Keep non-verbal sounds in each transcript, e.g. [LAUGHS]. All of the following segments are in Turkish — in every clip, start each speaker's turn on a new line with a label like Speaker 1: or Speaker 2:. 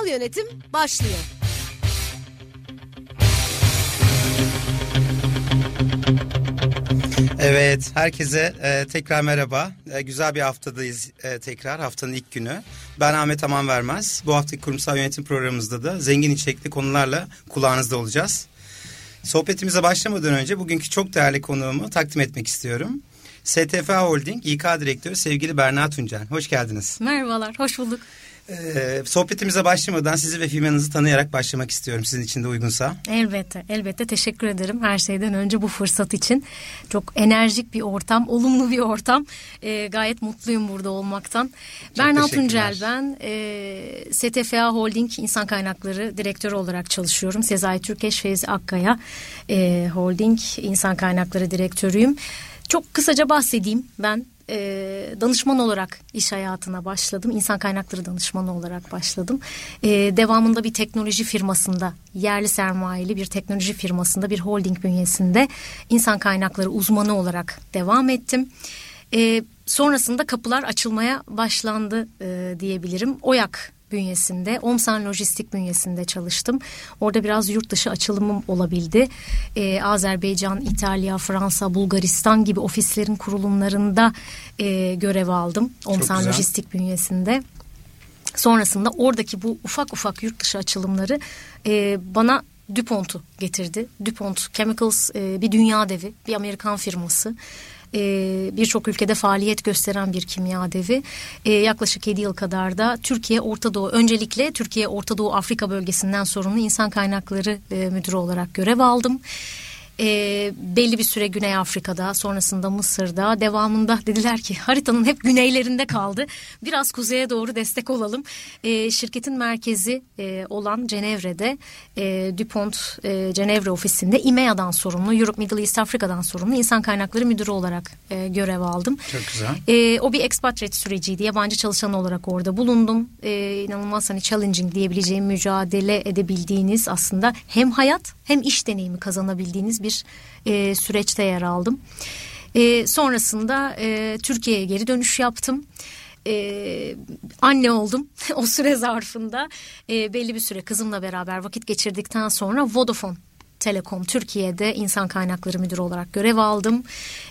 Speaker 1: Kurumsal yönetim başlıyor.
Speaker 2: Evet, herkese e, tekrar merhaba. E, güzel bir haftadayız e, tekrar, haftanın ilk günü. Ben Ahmet Aman Vermez. Bu haftaki kurumsal yönetim programımızda da zengin içerikli konularla kulağınızda olacağız. Sohbetimize başlamadan önce bugünkü çok değerli konuğumu takdim etmek istiyorum. STF Holding İK Direktörü sevgili Berna Tuncel. Hoş geldiniz.
Speaker 1: Merhabalar, hoş bulduk.
Speaker 2: Ee, sohbetimize başlamadan sizi ve firmanızı tanıyarak başlamak istiyorum sizin için de uygunsa.
Speaker 1: Elbette, elbette teşekkür ederim her şeyden önce bu fırsat için. Çok enerjik bir ortam, olumlu bir ortam. Ee, gayet mutluyum burada olmaktan. Çok Berna Tuncel ben. E, STFA Holding İnsan Kaynakları Direktörü olarak çalışıyorum. Sezai Türkeş, Feyzi Akkaya e, Holding İnsan Kaynakları Direktörüyüm. Çok kısaca bahsedeyim ben e, danışman olarak iş hayatına başladım. İnsan kaynakları danışmanı olarak başladım. E, devamında bir teknoloji firmasında, yerli sermayeli bir teknoloji firmasında, bir holding bünyesinde insan kaynakları uzmanı olarak devam ettim. E, sonrasında kapılar açılmaya başlandı e, diyebilirim. OYAK bünyesinde, Omsan Lojistik bünyesinde çalıştım. Orada biraz yurt dışı açılımım olabildi. Ee, Azerbaycan, İtalya, Fransa, Bulgaristan gibi ofislerin kurulumlarında e, görev aldım. Omsan Lojistik bünyesinde. Sonrasında oradaki bu ufak ufak yurt dışı açılımları e, bana DuPont'u getirdi. DuPont Chemicals e, bir dünya devi, bir Amerikan firması e, birçok ülkede faaliyet gösteren bir kimya devi. E, yaklaşık 7 yıl kadar da Türkiye Orta Doğu öncelikle Türkiye Orta Doğu Afrika bölgesinden sorumlu insan kaynakları e, müdürü olarak görev aldım e, belli bir süre Güney Afrika'da sonrasında Mısır'da devamında dediler ki haritanın hep güneylerinde kaldı. Biraz kuzeye doğru destek olalım. E, şirketin merkezi e, olan Cenevre'de e, DuPont e, Cenevre ofisinde İMEA'dan sorumlu Europe Middle East Afrika'dan sorumlu insan kaynakları müdürü olarak e, görev aldım.
Speaker 2: Çok güzel.
Speaker 1: E, o bir expatriate süreciydi. Yabancı çalışan olarak orada bulundum. E, inanılmaz hani challenging diyebileceğim mücadele edebildiğiniz aslında hem hayat hem iş deneyimi kazanabildiğiniz bir e, süreçte yer aldım. E, sonrasında e, Türkiye'ye geri dönüş yaptım. Ee, anne oldum [LAUGHS] o süre zarfında e, belli bir süre kızımla beraber vakit geçirdikten sonra Vodafone Telekom Türkiye'de insan kaynakları müdürü olarak görev aldım.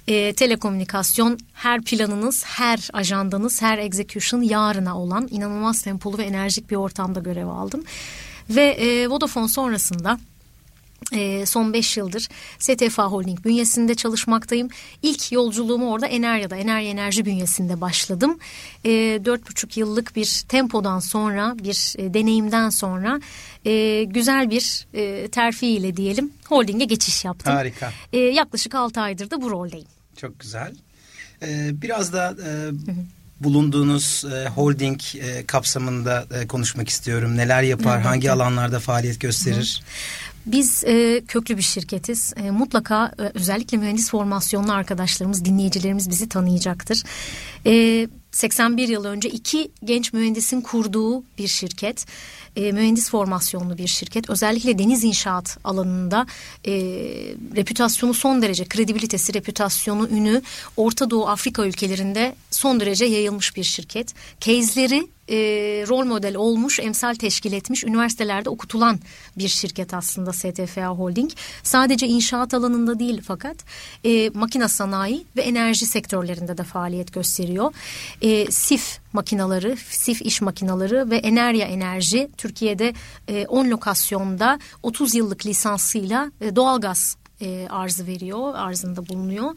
Speaker 1: E, telekomünikasyon her planınız, her ajandanız, her execution yarına olan inanılmaz tempolu ve enerjik bir ortamda görev aldım. Ve e, Vodafone sonrasında e, son 5 yıldır STFA Holding bünyesinde çalışmaktayım. İlk yolculuğumu orada Enerya'da, Enerya Enerji bünyesinde başladım. E, 4,5 yıllık bir tempodan sonra, bir e, deneyimden sonra e, güzel bir e, terfi ile diyelim holdinge geçiş yaptım.
Speaker 2: Harika.
Speaker 1: E, yaklaşık 6 aydır da bu roldeyim.
Speaker 2: Çok güzel. Ee, biraz da e, bulunduğunuz e, holding e, kapsamında e, konuşmak istiyorum. Neler yapar, hangi alanlarda faaliyet gösterir? Hı.
Speaker 1: Biz e, köklü bir şirketiz. E, mutlaka e, özellikle mühendis formasyonlu arkadaşlarımız, dinleyicilerimiz bizi tanıyacaktır. E, 81 yıl önce iki genç mühendisin kurduğu bir şirket. E, mühendis formasyonlu bir şirket. Özellikle deniz inşaat alanında e, reputasyonu son derece, kredibilitesi, reputasyonu, ünü Orta Doğu Afrika ülkelerinde son derece yayılmış bir şirket. Case'leri e, rol model olmuş, emsal teşkil etmiş, üniversitelerde okutulan bir şirket aslında STFA Holding. Sadece inşaat alanında değil fakat e, makine sanayi ve enerji sektörlerinde de faaliyet gösteriyor. E, SIF makinaları, SIF iş makinaları ve Enerya Enerji Türkiye'de e, 10 lokasyonda 30 yıllık lisansıyla e, doğalgaz e, arzı veriyor, arzında bulunuyor.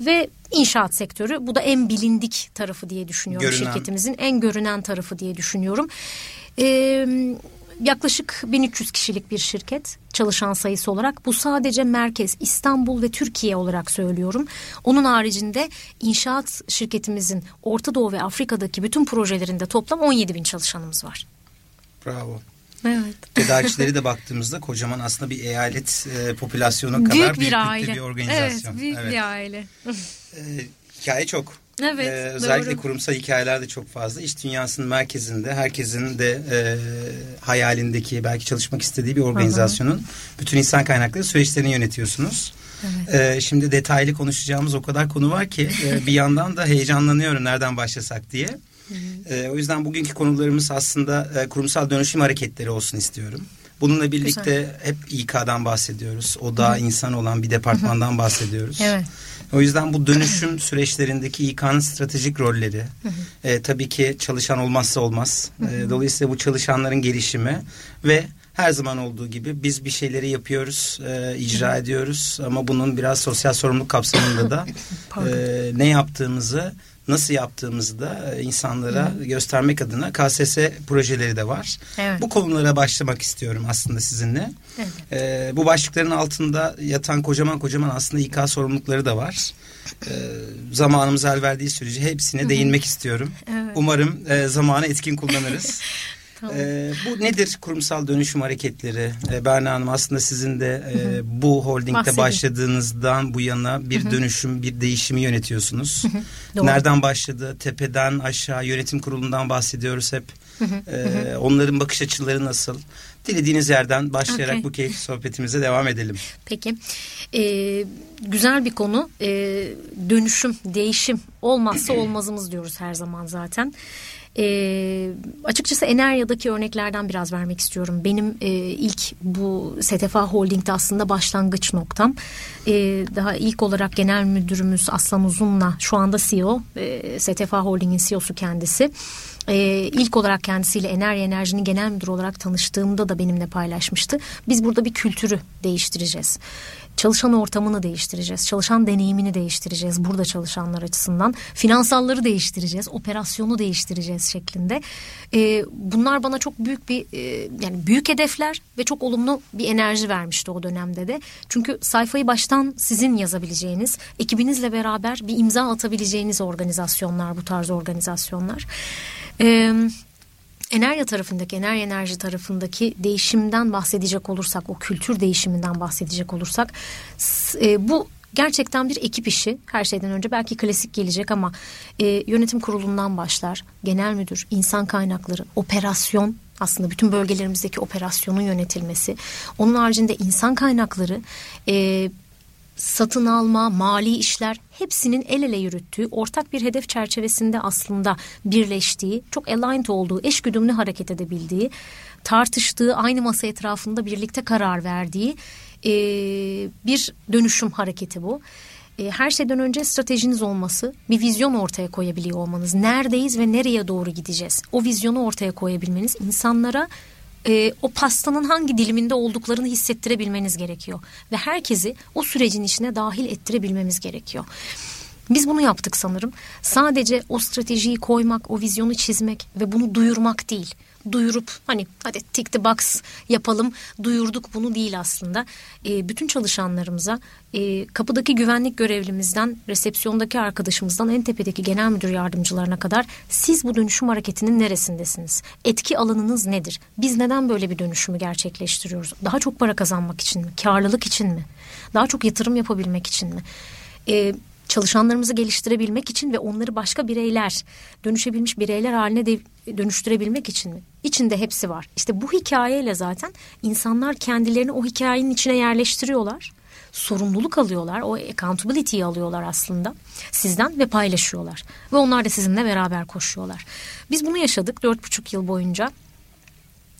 Speaker 1: Ve inşaat sektörü bu da en bilindik tarafı diye düşünüyorum görünen. şirketimizin en görünen tarafı diye düşünüyorum. Ee, yaklaşık 1300 kişilik bir şirket çalışan sayısı olarak. Bu sadece merkez İstanbul ve Türkiye olarak söylüyorum. Onun haricinde inşaat şirketimizin Orta Doğu ve Afrika'daki bütün projelerinde toplam 17 bin çalışanımız var.
Speaker 2: Bravo.
Speaker 1: Evet.
Speaker 2: Tedarikçileri de baktığımızda kocaman aslında bir eyalet e, popülasyonu kadar
Speaker 1: büyük bir aile.
Speaker 2: bir organizasyon.
Speaker 1: Evet, büyük
Speaker 2: evet.
Speaker 1: bir aile.
Speaker 2: E, hikaye çok.
Speaker 1: Evet,
Speaker 2: Ee, özellikle
Speaker 1: doğru.
Speaker 2: kurumsal hikayeler de çok fazla. İş dünyasının merkezinde herkesin de e, hayalindeki belki çalışmak istediği bir organizasyonun bütün insan kaynakları süreçlerini yönetiyorsunuz.
Speaker 1: Evet.
Speaker 2: Ee, şimdi detaylı konuşacağımız o kadar konu var ki e, bir yandan da heyecanlanıyorum nereden başlasak diye. Ee, o yüzden bugünkü konularımız aslında e, kurumsal dönüşüm hareketleri olsun istiyorum. Bununla birlikte hep İK'dan bahsediyoruz. O da insan olan bir departmandan bahsediyoruz.
Speaker 1: Evet.
Speaker 2: O yüzden bu dönüşüm süreçlerindeki İK'nın stratejik rolleri e, tabii ki çalışan olmazsa olmaz. E, dolayısıyla bu çalışanların gelişimi ve her zaman olduğu gibi biz bir şeyleri yapıyoruz, e, icra ediyoruz ama bunun biraz sosyal sorumluluk kapsamında da e, ne yaptığımızı, nasıl yaptığımızı da e, insanlara göstermek adına KSS projeleri de var.
Speaker 1: Evet.
Speaker 2: Bu konulara başlamak istiyorum aslında sizinle.
Speaker 1: Evet.
Speaker 2: Ee, bu başlıkların altında yatan kocaman kocaman aslında İK sorumlulukları da var. Ee, zamanımız el verdiği sürece hepsine değinmek istiyorum.
Speaker 1: Evet.
Speaker 2: Umarım e, zamanı etkin kullanırız. [LAUGHS]
Speaker 1: Tamam.
Speaker 2: Ee, bu nedir kurumsal dönüşüm hareketleri? Ee, Berna Hanım aslında sizin de e, bu holdingde
Speaker 1: Bahsedin.
Speaker 2: başladığınızdan bu yana bir dönüşüm, bir değişimi yönetiyorsunuz. Nereden başladı? Tepeden aşağı yönetim kurulundan bahsediyoruz hep. Ee, onların bakış açıları nasıl? Dilediğiniz yerden başlayarak
Speaker 1: Okey.
Speaker 2: bu keyifli sohbetimize devam edelim.
Speaker 1: Peki. Ee, güzel bir konu. Ee, dönüşüm, değişim olmazsa [CLEARS THROAT] olmazımız diyoruz her zaman zaten. Ee, açıkçası Enerya'daki örneklerden biraz vermek istiyorum. Benim e, ilk bu STFA Holding'de aslında başlangıç noktam. Ee, daha ilk olarak genel müdürümüz Aslan Uzun'la şu anda CEO, e, STFA Holding'in CEO'su kendisi. Ee, ilk olarak kendisiyle Enerji Enerji'nin genel müdürü olarak tanıştığımda da benimle paylaşmıştı. Biz burada bir kültürü değiştireceğiz. Çalışan ortamını değiştireceğiz. Çalışan deneyimini değiştireceğiz burada çalışanlar açısından. Finansalları değiştireceğiz. Operasyonu değiştireceğiz şeklinde. Ee, bunlar bana çok büyük bir e, yani büyük hedefler ve çok olumlu bir enerji vermişti o dönemde de. Çünkü sayfayı baştan sizin yazabileceğiniz, ekibinizle beraber bir imza atabileceğiniz organizasyonlar bu tarz organizasyonlar. Ee, Enerya tarafındaki, Enerji Enerji tarafındaki değişimden bahsedecek olursak, o kültür değişiminden bahsedecek olursak, e, bu gerçekten bir ekip işi. Her şeyden önce belki klasik gelecek ama e, yönetim kurulundan başlar, genel müdür, insan kaynakları, operasyon aslında bütün bölgelerimizdeki operasyonun yönetilmesi. Onun haricinde insan kaynakları, e, satın alma, mali işler hepsinin el ele yürüttüğü, ortak bir hedef çerçevesinde aslında birleştiği, çok aligned olduğu, eşgüdümlü hareket edebildiği, tartıştığı, aynı masa etrafında birlikte karar verdiği e, bir dönüşüm hareketi bu. E, her şeyden önce stratejiniz olması, bir vizyon ortaya koyabiliyor olmanız. Neredeyiz ve nereye doğru gideceğiz? O vizyonu ortaya koyabilmeniz insanlara e, o pastanın hangi diliminde olduklarını hissettirebilmeniz gerekiyor. Ve herkesi o sürecin içine dahil ettirebilmemiz gerekiyor. Biz bunu yaptık sanırım. Sadece o stratejiyi koymak, o vizyonu çizmek ve bunu duyurmak değil. Duyurup hani hadi tick the box yapalım, duyurduk bunu değil aslında. E, bütün çalışanlarımıza e, kapıdaki güvenlik görevlimizden, resepsiyondaki arkadaşımızdan en tepedeki genel müdür yardımcılarına kadar siz bu dönüşüm hareketinin neresindesiniz? Etki alanınız nedir? Biz neden böyle bir dönüşümü gerçekleştiriyoruz? Daha çok para kazanmak için mi? Karlılık için mi? Daha çok yatırım yapabilmek için mi? E, çalışanlarımızı geliştirebilmek için ve onları başka bireyler, dönüşebilmiş bireyler haline de dönüştürebilmek için mi? İçinde hepsi var. İşte bu hikayeyle zaten insanlar kendilerini o hikayenin içine yerleştiriyorlar. Sorumluluk alıyorlar. O accountability'yi alıyorlar aslında sizden ve paylaşıyorlar. Ve onlar da sizinle beraber koşuyorlar. Biz bunu yaşadık dört buçuk yıl boyunca.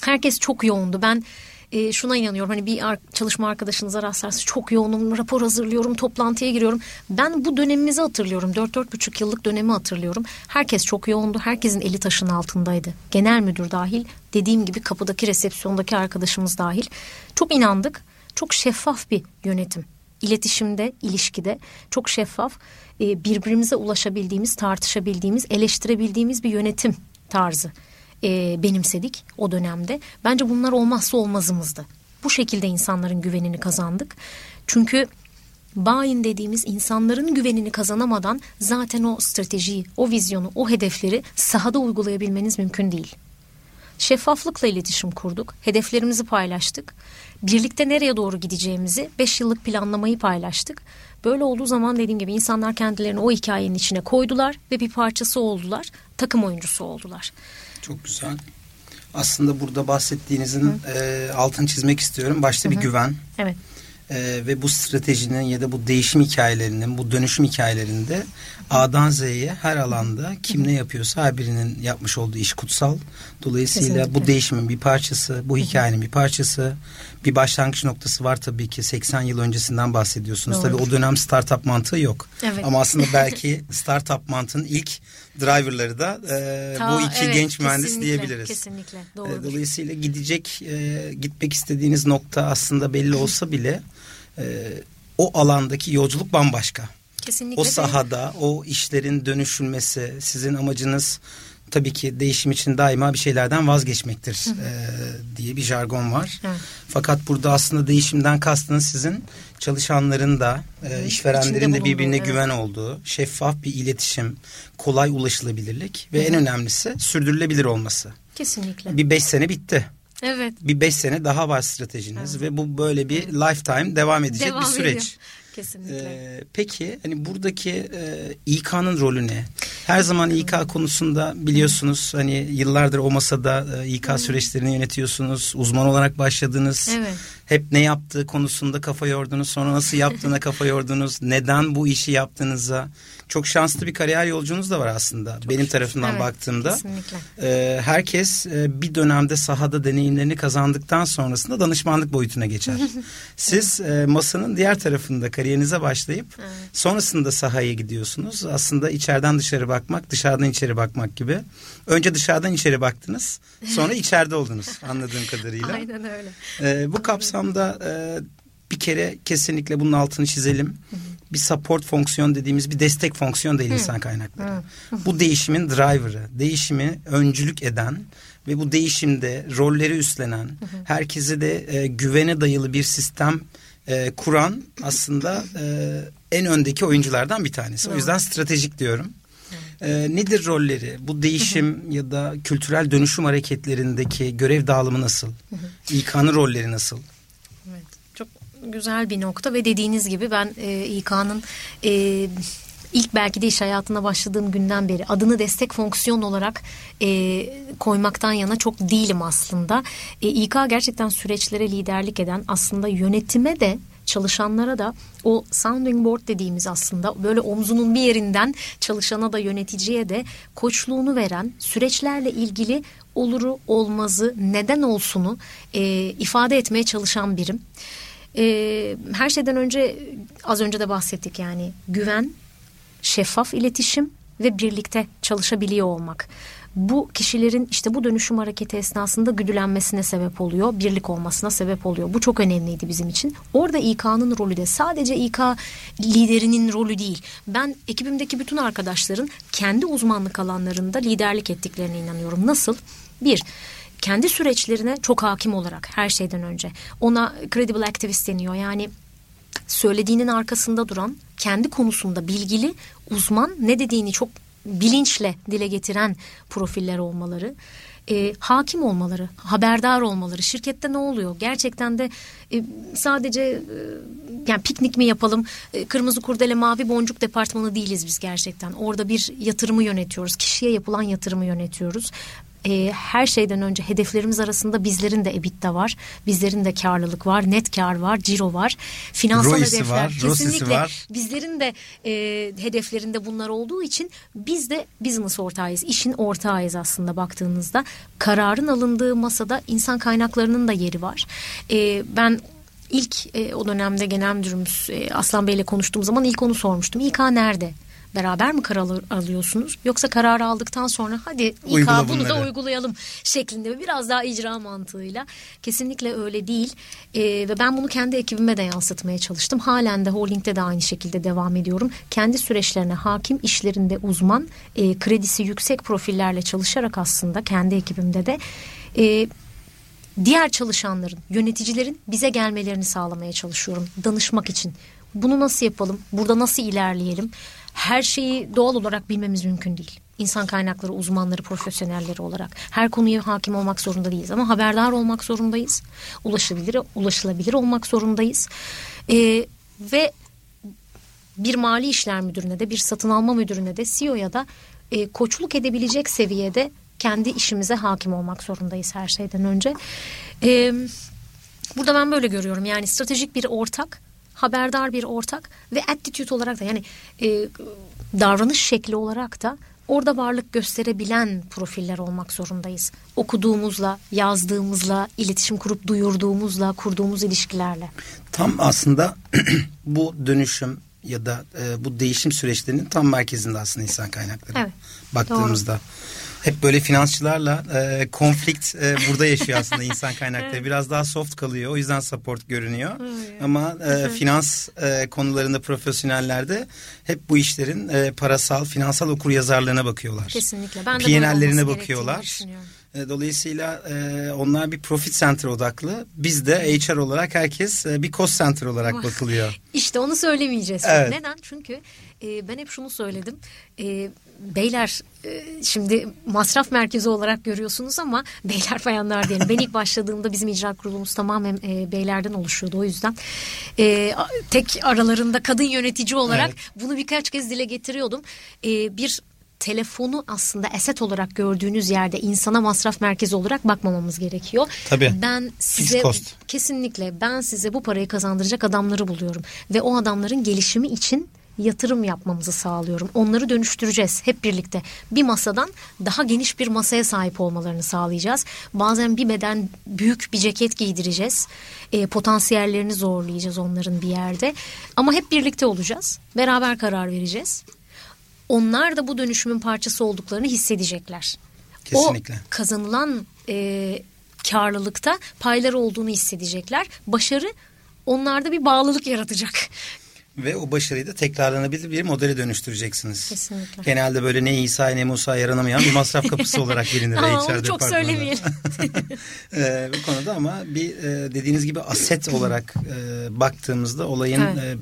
Speaker 1: Herkes çok yoğundu. Ben e, şuna inanıyorum hani bir ar- çalışma arkadaşınıza rastlarsınız çok yoğunum rapor hazırlıyorum toplantıya giriyorum. Ben bu dönemimizi hatırlıyorum dört dört buçuk yıllık dönemi hatırlıyorum. Herkes çok yoğundu herkesin eli taşın altındaydı. Genel müdür dahil dediğim gibi kapıdaki resepsiyondaki arkadaşımız dahil. Çok inandık çok şeffaf bir yönetim. İletişimde, ilişkide çok şeffaf, e, birbirimize ulaşabildiğimiz, tartışabildiğimiz, eleştirebildiğimiz bir yönetim tarzı e, benimsedik o dönemde. Bence bunlar olmazsa olmazımızdı. Bu şekilde insanların güvenini kazandık. Çünkü buy dediğimiz insanların güvenini kazanamadan zaten o stratejiyi, o vizyonu, o hedefleri sahada uygulayabilmeniz mümkün değil. Şeffaflıkla iletişim kurduk, hedeflerimizi paylaştık. Birlikte nereye doğru gideceğimizi 5 yıllık planlamayı paylaştık. Böyle olduğu zaman dediğim gibi insanlar kendilerini o hikayenin içine koydular ve bir parçası oldular. Takım oyuncusu oldular.
Speaker 2: Çok güzel. Aslında burada bahsettiğinizin e, altını çizmek istiyorum. Başta Hı-hı. bir güven.
Speaker 1: Evet.
Speaker 2: E, ve bu stratejinin ya da bu değişim hikayelerinin, bu dönüşüm hikayelerinde A'dan Z'ye her alanda kim ne yapıyorsa her birinin yapmış olduğu iş kutsal. Dolayısıyla Kesinlikle. bu değişimin bir parçası, bu hikayenin bir parçası. Bir başlangıç noktası var tabii ki 80 yıl öncesinden bahsediyorsunuz. Doğru. Tabii o dönem startup mantığı yok. Evet. Ama aslında [LAUGHS] belki startup mantığın ilk driverları da e, Ta, bu iki evet, genç mühendis diyebiliriz.
Speaker 1: Kesinlikle. Doğru.
Speaker 2: E, dolayısıyla gidecek e, gitmek istediğiniz nokta aslında belli olsa [LAUGHS] bile e, o alandaki yolculuk bambaşka.
Speaker 1: Kesinlikle.
Speaker 2: O sahada o işlerin dönüşülmesi sizin amacınız tabii ki değişim için daima bir şeylerden vazgeçmektir E, diye bir jargon var. Hı. Fakat burada aslında değişimden kastınız sizin çalışanların da e, işverenlerin de birbirine evet. güven olduğu, şeffaf bir iletişim, kolay ulaşılabilirlik ve Hı. en önemlisi sürdürülebilir olması.
Speaker 1: Kesinlikle.
Speaker 2: Bir beş sene bitti.
Speaker 1: Evet.
Speaker 2: Bir beş sene daha var stratejiniz evet. ve bu böyle bir lifetime devam edecek devam bir süreç. Ediyor. [LAUGHS]
Speaker 1: Kesinlikle. Ee,
Speaker 2: peki hani buradaki e, İK'nın rolü ne? Her zaman İK konusunda biliyorsunuz hani yıllardır o masada e, İK süreçlerini yönetiyorsunuz. Uzman olarak başladınız.
Speaker 1: Evet.
Speaker 2: Hep ne yaptığı konusunda kafa yordunuz. Sonra nasıl yaptığına kafa yordunuz. Neden bu işi yaptığınıza çok şanslı bir kariyer yolcunuz da var aslında. Çok Benim şükür. tarafından evet, baktığımda.
Speaker 1: Kesinlikle.
Speaker 2: E, herkes e, bir dönemde sahada deneyimlerini kazandıktan sonrasında danışmanlık boyutuna geçer. [LAUGHS] Siz e, masanın diğer tarafında kariyerinize başlayıp evet. sonrasında sahaya gidiyorsunuz. Aslında içeriden dışarı bakmak, dışarıdan içeri bakmak gibi. Önce dışarıdan içeri baktınız, sonra [LAUGHS] içeride oldunuz anladığım kadarıyla.
Speaker 1: Aynen öyle.
Speaker 2: E, bu kapsamda e, bir kere kesinlikle bunun altını çizelim. Hı hı bir support fonksiyon dediğimiz bir destek fonksiyon değil Hı. insan kaynakları. Bu değişimin driver'ı, değişimi öncülük eden ve bu değişimde rolleri üstlenen, Hı. herkese de e, güvene dayalı bir sistem e, kuran aslında e, en öndeki oyunculardan bir tanesi. O yüzden stratejik diyorum. E, nedir rolleri? Bu değişim ya da kültürel dönüşüm hareketlerindeki görev dağılımı nasıl? İK'nın rolleri nasıl?
Speaker 1: güzel bir nokta ve dediğiniz gibi ben e, İK'nın e, ilk belki de iş hayatına başladığım günden beri adını destek fonksiyon olarak e, koymaktan yana çok değilim aslında. E, İK gerçekten süreçlere liderlik eden aslında yönetime de çalışanlara da o sounding board dediğimiz aslında böyle omzunun bir yerinden çalışana da yöneticiye de koçluğunu veren süreçlerle ilgili oluru olmazı neden olsunu e, ifade etmeye çalışan birim. E, her şeyden önce az önce de bahsettik yani güven, şeffaf iletişim ve birlikte çalışabiliyor olmak. Bu kişilerin işte bu dönüşüm hareketi esnasında güdülenmesine sebep oluyor, birlik olmasına sebep oluyor. Bu çok önemliydi bizim için. Orada İK'nın rolü de sadece İK liderinin rolü değil. Ben ekibimdeki bütün arkadaşların kendi uzmanlık alanlarında liderlik ettiklerine inanıyorum. Nasıl? Bir, kendi süreçlerine çok hakim olarak her şeyden önce. Ona credible activist deniyor. Yani söylediğinin arkasında duran, kendi konusunda bilgili, uzman, ne dediğini çok bilinçle dile getiren profiller olmaları. E, hakim olmaları, haberdar olmaları, şirkette ne oluyor? Gerçekten de e, sadece e, yani piknik mi yapalım, e, kırmızı kurdele mavi boncuk departmanı değiliz biz gerçekten. Orada bir yatırımı yönetiyoruz, kişiye yapılan yatırımı yönetiyoruz e, her şeyden önce hedeflerimiz arasında bizlerin de EBITDA var. Bizlerin de karlılık var, net kar var, ciro var. Finansal Roysi hedefler var, kesinlikle var. bizlerin de e, hedeflerinde bunlar olduğu için biz de business ortağıyız. işin ortağıyız aslında baktığınızda. Kararın alındığı masada insan kaynaklarının da yeri var. E, ben ilk e, o dönemde genel müdürümüz e, Aslan Bey ile konuştuğum zaman ilk onu sormuştum. İK nerede? Beraber mi karar alıyorsunuz? Yoksa kararı aldıktan sonra hadi İK bunu da uygulayalım şeklinde biraz daha icra mantığıyla. Kesinlikle öyle değil. Ee, ve ben bunu kendi ekibime de yansıtmaya çalıştım. Halen de holdingde de aynı şekilde devam ediyorum. Kendi süreçlerine hakim, işlerinde uzman, e, kredisi yüksek profillerle çalışarak aslında kendi ekibimde de... E, diğer çalışanların, yöneticilerin bize gelmelerini sağlamaya çalışıyorum danışmak için. Bunu nasıl yapalım? Burada nasıl ilerleyelim? Her şeyi doğal olarak bilmemiz mümkün değil. İnsan kaynakları uzmanları, profesyonelleri olarak her konuya hakim olmak zorunda değiliz ama haberdar olmak zorundayız. Ulaşılabilir, ulaşılabilir olmak zorundayız. Ee, ve bir mali işler müdürüne de bir satın alma müdürüne de CEO'ya da e, koçluk edebilecek seviyede kendi işimize hakim olmak zorundayız her şeyden önce. E, burada ben böyle görüyorum yani stratejik bir ortak, haberdar bir ortak ve attitude olarak da yani e, davranış şekli olarak da orada varlık gösterebilen profiller olmak zorundayız. Okuduğumuzla, yazdığımızla, iletişim kurup duyurduğumuzla, kurduğumuz ilişkilerle.
Speaker 2: Tam aslında [CLEARS THROAT] bu dönüşüm ya da e, bu değişim süreçlerinin tam merkezinde aslında insan kaynakları.
Speaker 1: Evet.
Speaker 2: Baktığımızda. Doğru hep böyle finansçılarla e, konflikt e, burada yaşıyor aslında insan kaynakları. evet. Biraz daha soft kalıyor. O yüzden support görünüyor. Evet. Ama e, finans e, konularında profesyonellerde hep bu işlerin e, parasal, finansal okur yazarlığına bakıyorlar.
Speaker 1: Kesinlikle. Ben de
Speaker 2: PNL'lerine bakıyorlar. E, dolayısıyla e, onlar bir profit center odaklı. Biz de HR olarak herkes e, bir cost center olarak oh. bakılıyor.
Speaker 1: İşte onu söylemeyeceğiz. Evet. Neden? Çünkü e, ben hep şunu söyledim. E, beyler e, şimdi masraf merkezi olarak görüyorsunuz ama beyler bayanlar diyelim. Ben ilk başladığımda bizim icra kurulumuz tamamen e, beylerden oluşuyordu o yüzden. E, tek aralarında kadın yönetici olarak evet. bunu birkaç kez dile getiriyordum. E, bir telefonu aslında eset olarak gördüğünüz yerde insana masraf merkezi olarak bakmamamız gerekiyor.
Speaker 2: Tabii.
Speaker 1: Ben size kesinlikle ben size bu parayı kazandıracak adamları buluyorum ve o adamların gelişimi için yatırım yapmamızı sağlıyorum. Onları dönüştüreceğiz hep birlikte. Bir masadan daha geniş bir masaya sahip olmalarını sağlayacağız. Bazen bir beden büyük bir ceket giydireceğiz. E, potansiyellerini zorlayacağız onların bir yerde. Ama hep birlikte olacağız. Beraber karar vereceğiz. Onlar da bu dönüşümün parçası olduklarını hissedecekler.
Speaker 2: Kesinlikle.
Speaker 1: O kazanılan e, karlılıkta payları olduğunu hissedecekler. Başarı onlarda bir bağlılık yaratacak.
Speaker 2: Ve o başarıyı da tekrarlanabilir bir modele dönüştüreceksiniz.
Speaker 1: Kesinlikle.
Speaker 2: Genelde böyle ne İsa ne Musa yaranamayan bir masraf kapısı olarak [LAUGHS] bilinir.
Speaker 1: Ama onu çok söylemeyelim. [LAUGHS]
Speaker 2: ee, bu konuda ama bir e, dediğiniz gibi aset olarak e, baktığımızda olayın evet. e,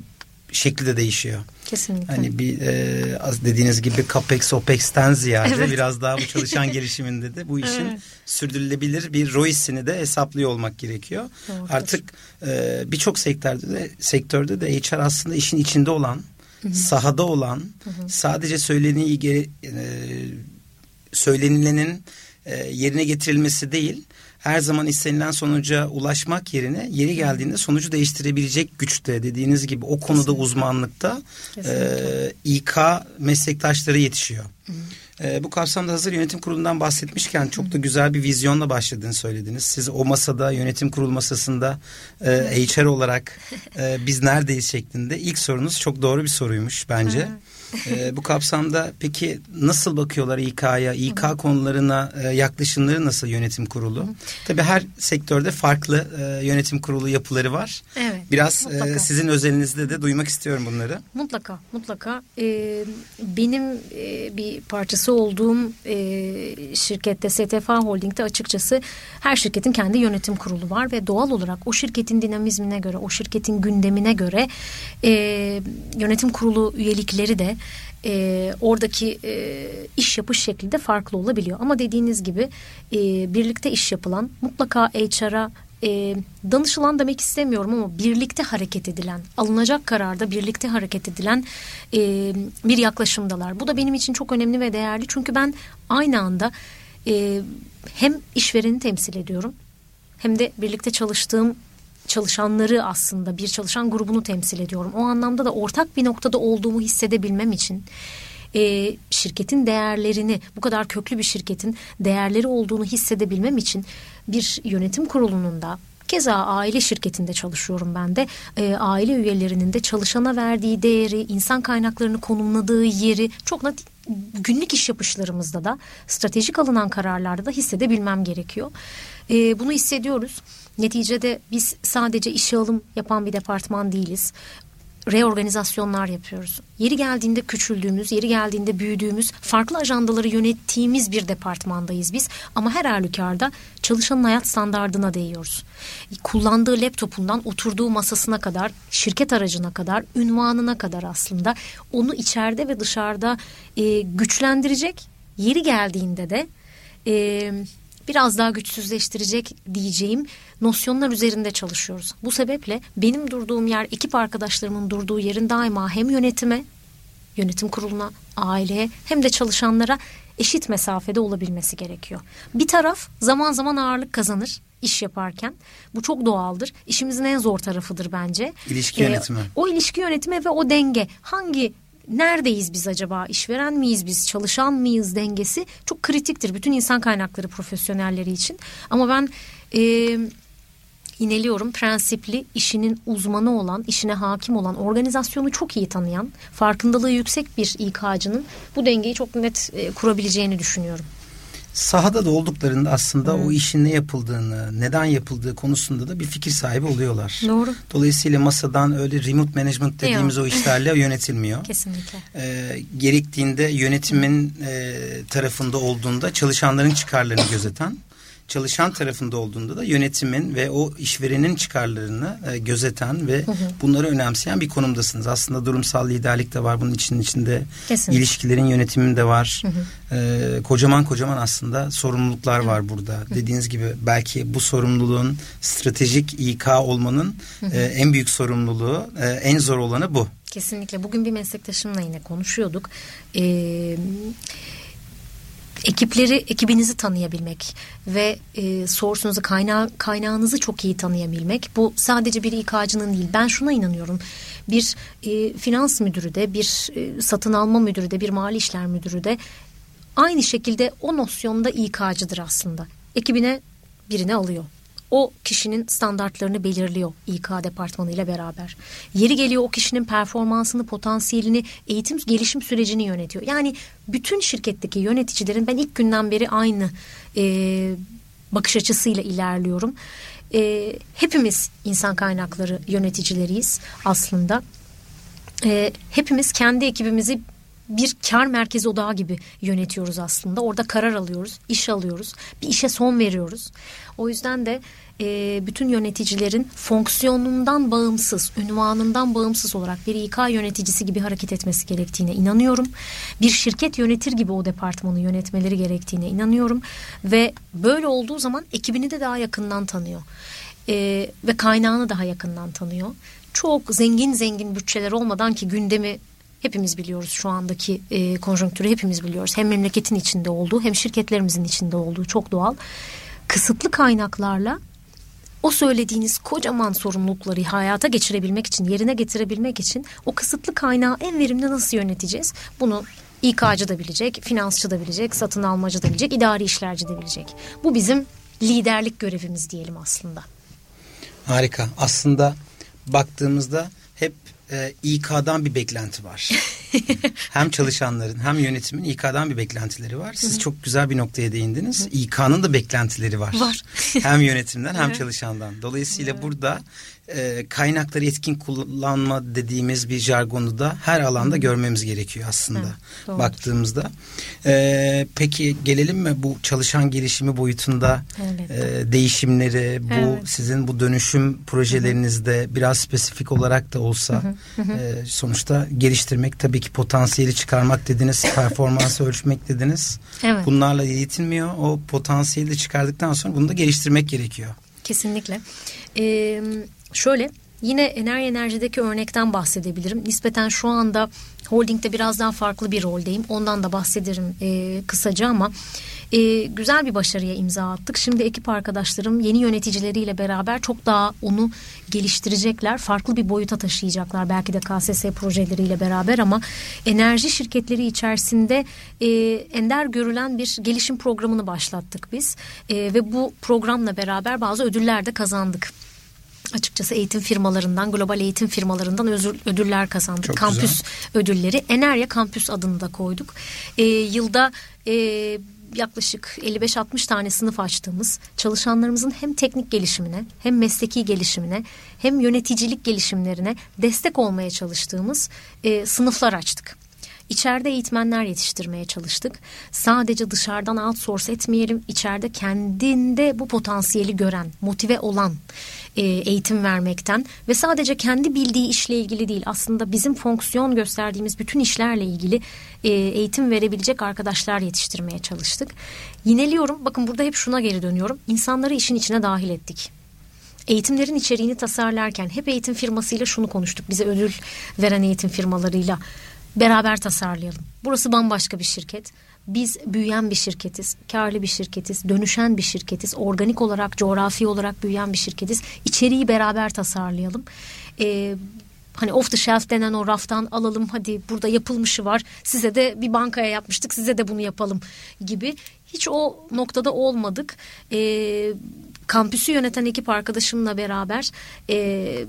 Speaker 2: şekli de değişiyor.
Speaker 1: Kesinlikle.
Speaker 2: Hani bir e, dediğiniz gibi CAPEX OPEX'ten ziyade evet. biraz daha bu çalışan [LAUGHS] gelişiminde de bu işin evet. sürdürülebilir bir ROI'sini de hesaplıyor olmak gerekiyor. Doğrudur. Artık e, birçok sektörde de sektörde de HR aslında işin içinde olan, Hı-hı. sahada olan, Hı-hı. sadece söyleniği e, söylenilenin e, yerine getirilmesi değil, her zaman istenilen sonuca ulaşmak yerine yeri geldiğinde sonucu değiştirebilecek güçte dediğiniz gibi o konuda Kesinlikle. uzmanlıkta e, İK meslektaşları yetişiyor. Hı. E, bu kapsamda hazır yönetim kurulundan bahsetmişken çok da güzel bir vizyonla başladığını söylediniz. Siz o masada yönetim kurulu masasında e, HR olarak e, [LAUGHS] biz neredeyiz şeklinde ilk sorunuz çok doğru bir soruymuş bence. Hı e, bu kapsamda peki nasıl bakıyorlar İK'ya, İK konularına e, yaklaşımları nasıl yönetim kurulu? Tabii her sektörde farklı e, yönetim kurulu yapıları var.
Speaker 1: Evet.
Speaker 2: Biraz e, sizin özelinizde de duymak istiyorum bunları.
Speaker 1: Mutlaka, mutlaka. Ee, benim e, bir parçası olduğum e, şirkette STF Holding'de açıkçası her şirketin kendi yönetim kurulu var ve doğal olarak o şirketin dinamizmine göre, o şirketin gündemine göre e, yönetim kurulu üyelikleri de e, oradaki e, iş yapış şekli de farklı olabiliyor. Ama dediğiniz gibi e, birlikte iş yapılan mutlaka HR'a e, danışılan demek istemiyorum ama birlikte hareket edilen, alınacak kararda birlikte hareket edilen e, bir yaklaşımdalar. Bu da benim için çok önemli ve değerli çünkü ben aynı anda e, hem işvereni temsil ediyorum hem de birlikte çalıştığım çalışanları aslında bir çalışan grubunu temsil ediyorum. O anlamda da ortak bir noktada olduğumu hissedebilmem için e, şirketin değerlerini bu kadar köklü bir şirketin değerleri olduğunu hissedebilmem için bir yönetim kurulunun da Keza aile şirketinde çalışıyorum ben de. E, aile üyelerinin de çalışana verdiği değeri, insan kaynaklarını konumladığı yeri çok net günlük iş yapışlarımızda da stratejik alınan kararlarda da hissedebilmem gerekiyor. E, bunu hissediyoruz. Neticede biz sadece işe alım yapan bir departman değiliz. reorganizasyonlar yapıyoruz. Yeri geldiğinde küçüldüğümüz, yeri geldiğinde büyüdüğümüz, farklı ajandaları yönettiğimiz bir departmandayız biz. Ama her halükarda çalışanın hayat standardına değiyoruz. Kullandığı laptopundan oturduğu masasına kadar, şirket aracına kadar, ünvanına kadar aslında onu içeride ve dışarıda e, güçlendirecek, yeri geldiğinde de... E, biraz daha güçsüzleştirecek diyeceğim nosyonlar üzerinde çalışıyoruz. Bu sebeple benim durduğum yer ekip arkadaşlarımın durduğu yerin daima hem yönetime, yönetim kuruluna, aileye hem de çalışanlara eşit mesafede olabilmesi gerekiyor. Bir taraf zaman zaman ağırlık kazanır iş yaparken. Bu çok doğaldır. İşimizin en zor tarafıdır bence.
Speaker 2: İlişki ee, yönetimi.
Speaker 1: O ilişki yönetimi ve o denge hangi neredeyiz biz acaba? İşveren miyiz biz? Çalışan mıyız dengesi çok kritiktir bütün insan kaynakları profesyonelleri için. Ama ben e, ineliyorum prensipli işinin uzmanı olan, işine hakim olan, organizasyonu çok iyi tanıyan, farkındalığı yüksek bir İK'cının bu dengeyi çok net e, kurabileceğini düşünüyorum
Speaker 2: sahada da olduklarında aslında hmm. o işin ne yapıldığını, neden yapıldığı konusunda da bir fikir sahibi oluyorlar.
Speaker 1: Doğru.
Speaker 2: Dolayısıyla masadan öyle remote management dediğimiz
Speaker 1: Yok.
Speaker 2: o işlerle [LAUGHS] yönetilmiyor.
Speaker 1: Kesinlikle.
Speaker 2: Ee, gerektiğinde yönetimin e, tarafında olduğunda çalışanların çıkarlarını gözeten çalışan tarafında olduğunda da yönetimin ve o işverenin çıkarlarını e, gözeten ve hı hı. bunları önemseyen bir konumdasınız. Aslında durumsal liderlik de var bunun için içinde. Kesinlikle. ilişkilerin yönetiminde var. Hı hı. E, kocaman kocaman aslında sorumluluklar hı. var burada. Hı. Dediğiniz gibi belki bu sorumluluğun stratejik İK olmanın hı hı. E, en büyük sorumluluğu, e, en zor olanı bu.
Speaker 1: Kesinlikle. Bugün bir meslektaşımla yine konuşuyorduk. Eee ekipleri ekibinizi tanıyabilmek ve e, source'unuzu kaynağı, kaynağınızı çok iyi tanıyabilmek. Bu sadece bir İK'cının değil ben şuna inanıyorum. Bir e, finans müdürü de bir e, satın alma müdürü de bir mali işler müdürü de aynı şekilde o nosyonda İK'cıdır aslında. Ekibine birini alıyor o kişinin standartlarını belirliyor İK departmanı ile beraber. Yeri geliyor o kişinin performansını, potansiyelini, eğitim gelişim sürecini yönetiyor. Yani bütün şirketteki yöneticilerin ben ilk günden beri aynı e, bakış açısıyla ilerliyorum. E, hepimiz insan kaynakları yöneticileriyiz aslında. E, hepimiz kendi ekibimizi bir kar merkezi odağı gibi yönetiyoruz aslında. Orada karar alıyoruz, iş alıyoruz, bir işe son veriyoruz. O yüzden de e, bütün yöneticilerin fonksiyonundan bağımsız, ünvanından bağımsız olarak bir İK yöneticisi gibi hareket etmesi gerektiğine inanıyorum. Bir şirket yönetir gibi o departmanı yönetmeleri gerektiğine inanıyorum. Ve böyle olduğu zaman ekibini de daha yakından tanıyor. E, ve kaynağını daha yakından tanıyor. Çok zengin zengin bütçeler olmadan ki gündemi hepimiz biliyoruz şu andaki e, konjonktürü hepimiz biliyoruz. Hem memleketin içinde olduğu hem şirketlerimizin içinde olduğu çok doğal. Kısıtlı kaynaklarla o söylediğiniz kocaman sorumlulukları hayata geçirebilmek için, yerine getirebilmek için o kısıtlı kaynağı en verimli nasıl yöneteceğiz? Bunu İK'cı da bilecek, finansçı da bilecek, satın almacı da bilecek, idari işlerci de bilecek. Bu bizim liderlik görevimiz diyelim aslında.
Speaker 2: Harika. Aslında baktığımızda e, İK'dan bir beklenti var. [LAUGHS] hem çalışanların hem yönetimin İK'dan bir beklentileri var. Siz Hı-hı. çok güzel bir noktaya değindiniz. Hı-hı. İK'nın da beklentileri var.
Speaker 1: Var.
Speaker 2: hem yönetimden hem [LAUGHS] çalışandan. Dolayısıyla evet. burada e, kaynakları etkin kullanma dediğimiz bir jargonu da her alanda görmemiz gerekiyor aslında evet, baktığımızda. E, peki gelelim mi bu çalışan gelişimi boyutunda evet. e, değişimleri bu evet. sizin bu dönüşüm projelerinizde hı hı. biraz spesifik olarak da olsa hı hı. E, sonuçta geliştirmek tabii ki potansiyeli çıkarmak dediniz [LAUGHS] performansı ölçmek dediniz. Evet. Bunlarla yetinmiyor o potansiyeli çıkardıktan sonra bunu da geliştirmek gerekiyor.
Speaker 1: Kesinlikle. Ee, Şöyle yine enerji enerjideki örnekten bahsedebilirim. Nispeten şu anda holdingde biraz daha farklı bir roldeyim. Ondan da bahsederim e, kısaca ama e, güzel bir başarıya imza attık. Şimdi ekip arkadaşlarım yeni yöneticileriyle beraber çok daha onu geliştirecekler. Farklı bir boyuta taşıyacaklar belki de KSS projeleriyle beraber ama enerji şirketleri içerisinde e, ender görülen bir gelişim programını başlattık biz. E, ve bu programla beraber bazı ödüller de kazandık açıkçası eğitim firmalarından, global eğitim firmalarından ödüller kazandık. Çok Kampüs güzel. ödülleri. Enerya Kampüs adını da koyduk. E, yılda e, yaklaşık 55-60 tane sınıf açtığımız çalışanlarımızın hem teknik gelişimine hem mesleki gelişimine hem yöneticilik gelişimlerine destek olmaya çalıştığımız e, sınıflar açtık. İçeride eğitmenler yetiştirmeye çalıştık. Sadece dışarıdan outsource etmeyelim. İçeride kendinde bu potansiyeli gören, motive olan e, eğitim vermekten ve sadece kendi bildiği işle ilgili değil aslında bizim fonksiyon gösterdiğimiz bütün işlerle ilgili e, eğitim verebilecek arkadaşlar yetiştirmeye çalıştık. Yineliyorum bakın burada hep şuna geri dönüyorum insanları işin içine dahil ettik eğitimlerin içeriğini tasarlarken hep eğitim firmasıyla şunu konuştuk. Bize ödül veren eğitim firmalarıyla beraber tasarlayalım. Burası bambaşka bir şirket. Biz büyüyen bir şirketiz, karlı bir şirketiz, dönüşen bir şirketiz, organik olarak, coğrafi olarak büyüyen bir şirketiz. İçeriği beraber tasarlayalım. Ee, hani off the shelf denen o raftan alalım hadi burada yapılmışı var size de bir bankaya yapmıştık size de bunu yapalım gibi hiç o noktada olmadık. Ee, kampüsü yöneten ekip arkadaşımla beraber e,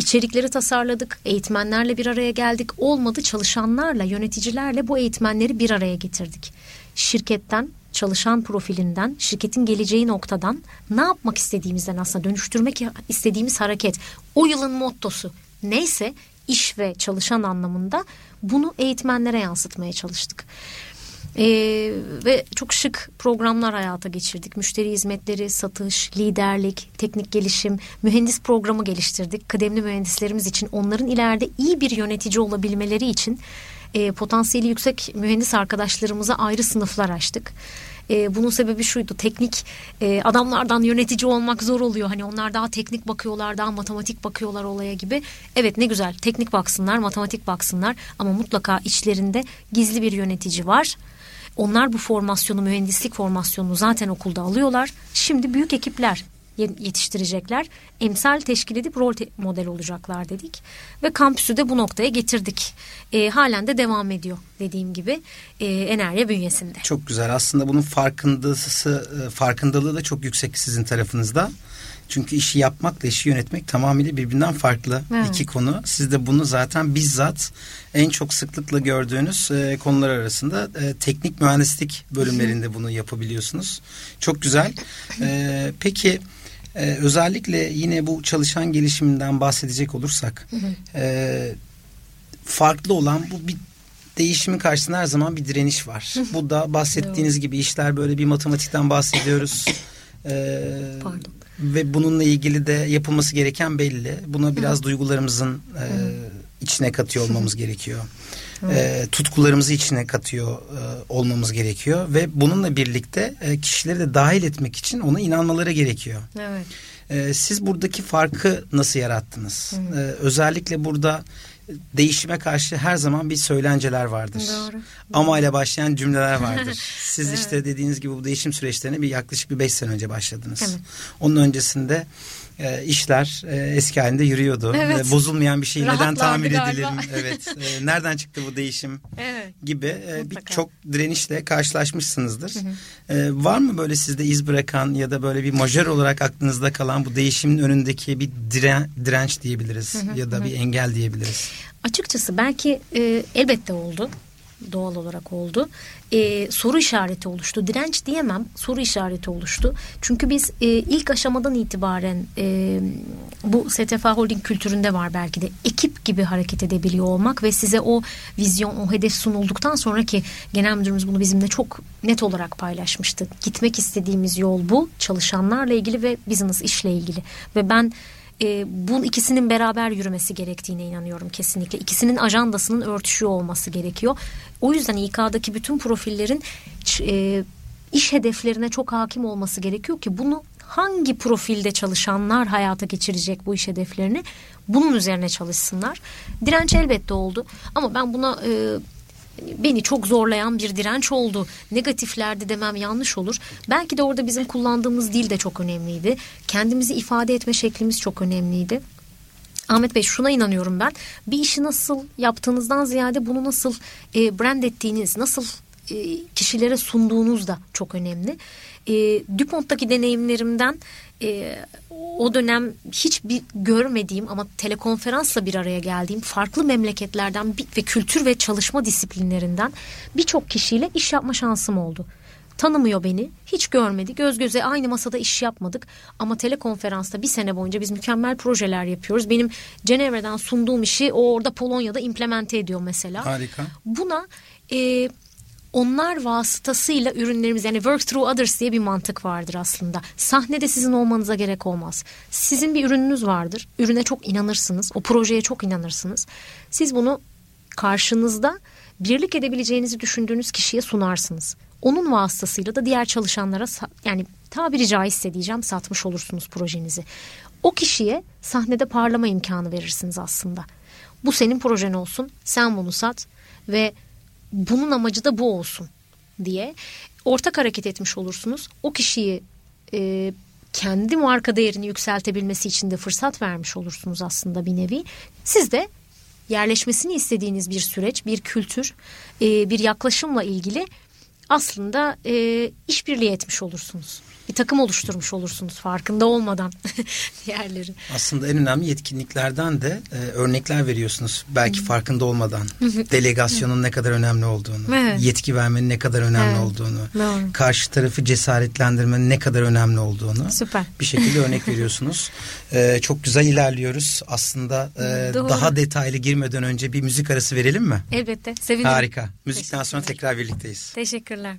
Speaker 1: İçerikleri tasarladık, eğitmenlerle bir araya geldik. Olmadı çalışanlarla, yöneticilerle bu eğitmenleri bir araya getirdik. Şirketten, çalışan profilinden, şirketin geleceği noktadan ne yapmak istediğimizden aslında dönüştürmek istediğimiz hareket. O yılın mottosu neyse iş ve çalışan anlamında bunu eğitmenlere yansıtmaya çalıştık. Ee, ve çok şık programlar hayata geçirdik. Müşteri hizmetleri, satış, liderlik, teknik gelişim, mühendis programı geliştirdik. Kıdemli mühendislerimiz için onların ileride iyi bir yönetici olabilmeleri için e, potansiyeli yüksek mühendis arkadaşlarımıza ayrı sınıflar açtık. E, bunun sebebi şuydu teknik e, adamlardan yönetici olmak zor oluyor. Hani onlar daha teknik bakıyorlar daha matematik bakıyorlar olaya gibi. Evet ne güzel teknik baksınlar matematik baksınlar ama mutlaka içlerinde gizli bir yönetici var onlar bu formasyonu, mühendislik formasyonunu zaten okulda alıyorlar. Şimdi büyük ekipler yetiştirecekler. Emsal teşkil edip rol te- model olacaklar dedik. Ve kampüsü de bu noktaya getirdik. E, halen de devam ediyor dediğim gibi e, Enerya bünyesinde.
Speaker 2: Çok güzel. Aslında bunun farkındası, e, farkındalığı da çok yüksek sizin tarafınızda. Çünkü işi yapmakla işi yönetmek tamamıyla birbirinden farklı evet. iki konu. Siz de bunu zaten bizzat en çok sıklıkla gördüğünüz e, konular arasında e, teknik mühendislik bölümlerinde bunu yapabiliyorsunuz. Çok güzel. E, peki e, özellikle yine bu çalışan gelişiminden bahsedecek olursak e, farklı olan bu bir değişimin karşısında her zaman bir direniş var. bu da bahsettiğiniz gibi işler böyle bir matematikten bahsediyoruz. Ee, Pardon ve bununla ilgili de yapılması gereken belli. Buna biraz Hı. duygularımızın e, içine katıyor olmamız gerekiyor. E, tutkularımızı içine katıyor e, olmamız gerekiyor ve bununla birlikte e, kişileri de dahil etmek için ona inanmaları gerekiyor. Evet. E, siz buradaki farkı nasıl yarattınız? E, özellikle burada değişime karşı her zaman bir söylenceler vardır. Doğru. Ama ile başlayan cümleler vardır. [LAUGHS] Siz evet. işte dediğiniz gibi bu değişim süreçlerine bir yaklaşık bir beş sene önce başladınız. Evet. Onun öncesinde e, işler e, eski halinde yürüyordu. Evet. E, bozulmayan bir şey neden tamir edilir? [LAUGHS] evet. E, nereden çıktı bu değişim? Evet. Gibi e, birçok direnişle karşılaşmışsınızdır. Hı hı. E, var mı böyle sizde iz bırakan ya da böyle bir majör olarak aklınızda kalan bu değişimin önündeki bir diren, direnç diyebiliriz hı hı. ya da hı. bir engel diyebiliriz?
Speaker 1: Açıkçası belki e, elbette oldu doğal olarak oldu. Ee, soru işareti oluştu. Direnç diyemem soru işareti oluştu. Çünkü biz e, ilk aşamadan itibaren e, bu STF Holding kültüründe var belki de ekip gibi hareket edebiliyor olmak ve size o vizyon, o hedef sunulduktan sonra ki genel müdürümüz bunu bizimle çok net olarak paylaşmıştı. Gitmek istediğimiz yol bu. Çalışanlarla ilgili ve business işle ilgili. Ve ben e, bu ikisinin beraber yürümesi gerektiğine inanıyorum kesinlikle. İkisinin ajandasının örtüşüyor olması gerekiyor. O yüzden İK'daki bütün profillerin e, iş hedeflerine çok hakim olması gerekiyor ki bunu hangi profilde çalışanlar hayata geçirecek bu iş hedeflerini bunun üzerine çalışsınlar. Direnç elbette oldu ama ben buna e, beni çok zorlayan bir direnç oldu. Negatiflerdi demem yanlış olur. Belki de orada bizim kullandığımız dil de çok önemliydi. Kendimizi ifade etme şeklimiz çok önemliydi. Ahmet Bey şuna inanıyorum ben. Bir işi nasıl yaptığınızdan ziyade bunu nasıl e, brand ettiğiniz, nasıl e, kişilere sunduğunuz da çok önemli. E, DuPont'taki deneyimlerimden e, o dönem hiç bir görmediğim ama telekonferansla bir araya geldiğim farklı memleketlerden ve kültür ve çalışma disiplinlerinden birçok kişiyle iş yapma şansım oldu. Tanımıyor beni. Hiç görmedi. Göz göze aynı masada iş yapmadık. Ama telekonferansta bir sene boyunca biz mükemmel projeler yapıyoruz. Benim Cenevre'den sunduğum işi o orada Polonya'da implemente ediyor mesela.
Speaker 2: Harika.
Speaker 1: Buna e, onlar vasıtasıyla ürünlerimiz yani work through others diye bir mantık vardır aslında. Sahnede sizin olmanıza gerek olmaz. Sizin bir ürününüz vardır. Ürüne çok inanırsınız. O projeye çok inanırsınız. Siz bunu karşınızda birlik edebileceğinizi düşündüğünüz kişiye sunarsınız. Onun vasıtasıyla da diğer çalışanlara yani tabiri caizse diyeceğim satmış olursunuz projenizi. O kişiye sahnede parlama imkanı verirsiniz aslında. Bu senin projen olsun. Sen bunu sat ve bunun amacı da bu olsun diye ortak hareket etmiş olursunuz. O kişiyi e, kendi marka değerini yükseltebilmesi için de fırsat vermiş olursunuz aslında bir nevi. Siz de yerleşmesini istediğiniz bir süreç, bir kültür, e, bir yaklaşımla ilgili aslında e, işbirliği etmiş olursunuz bir takım oluşturmuş olursunuz farkında olmadan [LAUGHS] diğerleri.
Speaker 2: Aslında en önemli yetkinliklerden de e, örnekler veriyorsunuz. Belki farkında olmadan. Delegasyonun ne kadar önemli olduğunu, evet. yetki vermenin ne kadar önemli evet. olduğunu, Doğru. karşı tarafı cesaretlendirmenin ne kadar önemli olduğunu
Speaker 1: Süper.
Speaker 2: bir şekilde örnek [LAUGHS] veriyorsunuz. E, çok güzel ilerliyoruz. Aslında e, daha detaylı girmeden önce bir müzik arası verelim mi?
Speaker 1: Elbette. Sevinirim.
Speaker 2: Harika. Müzikten sonra tekrar birlikteyiz.
Speaker 1: Teşekkürler.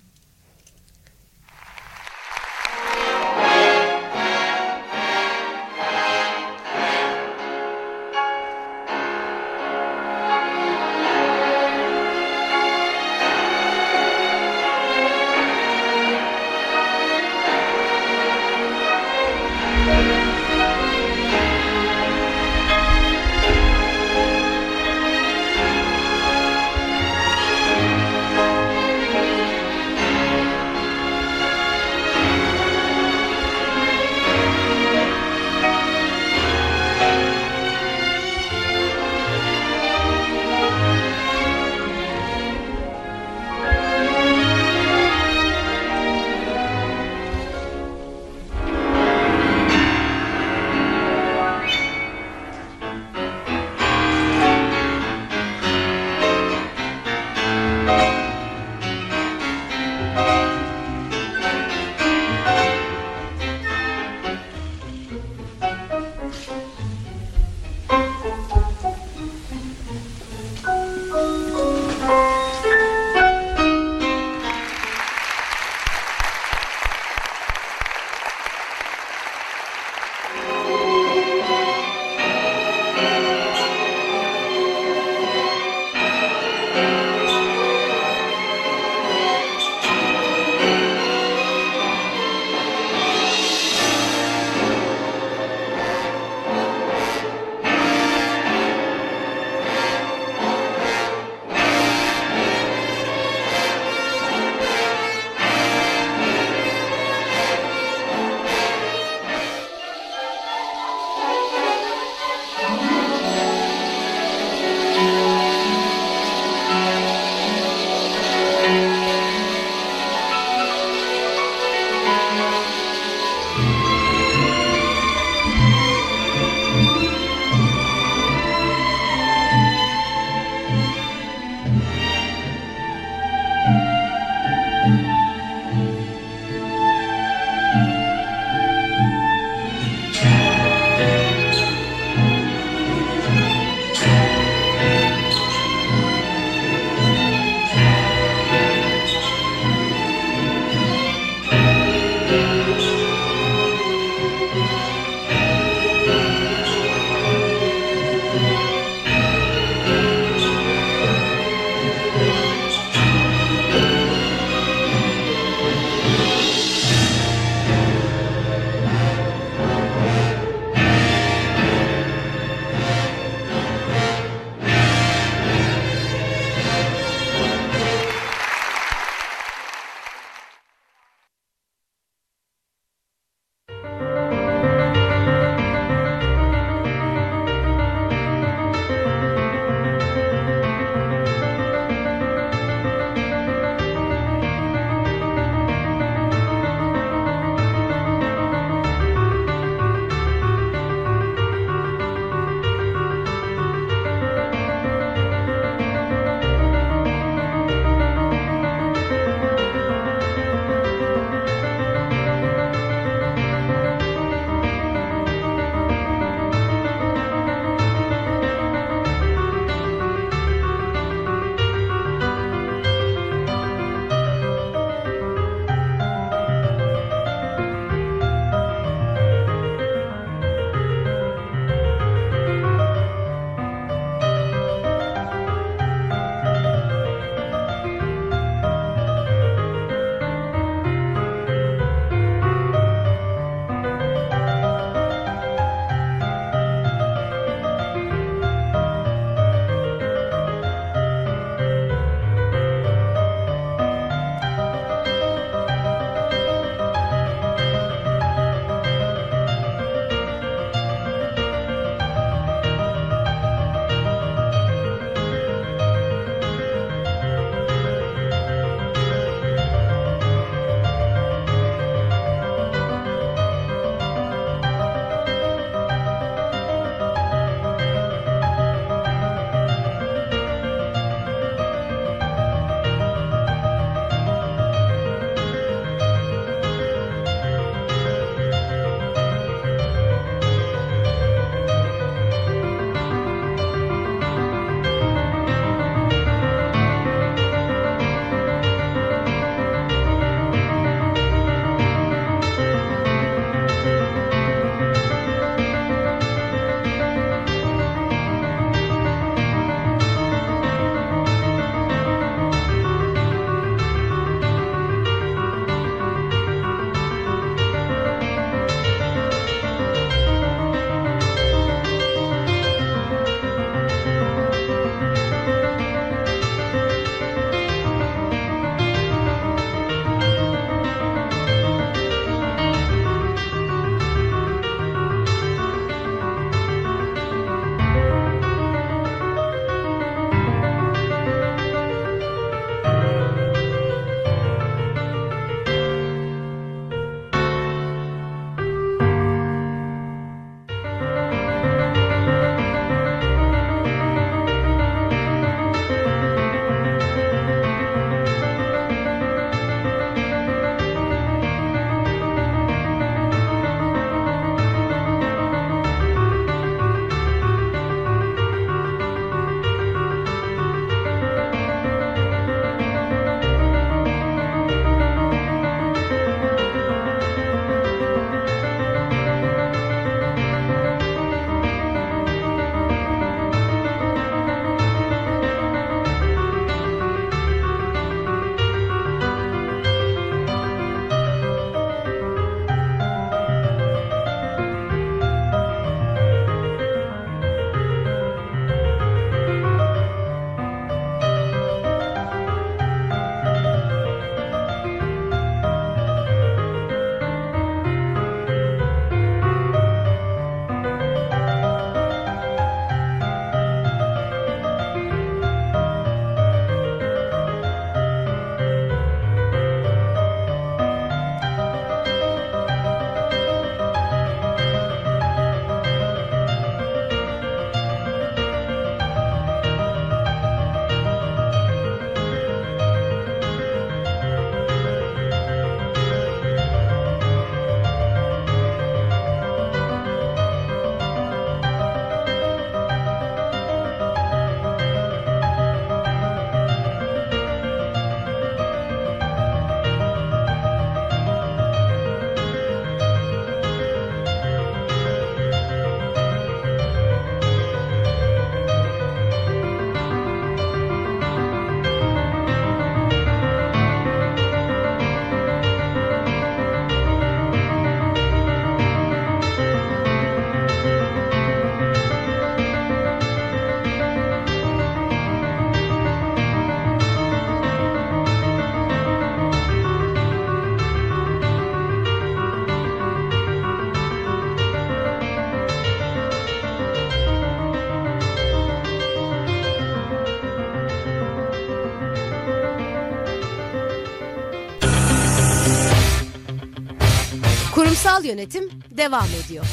Speaker 3: Kurumsal yönetim devam ediyor.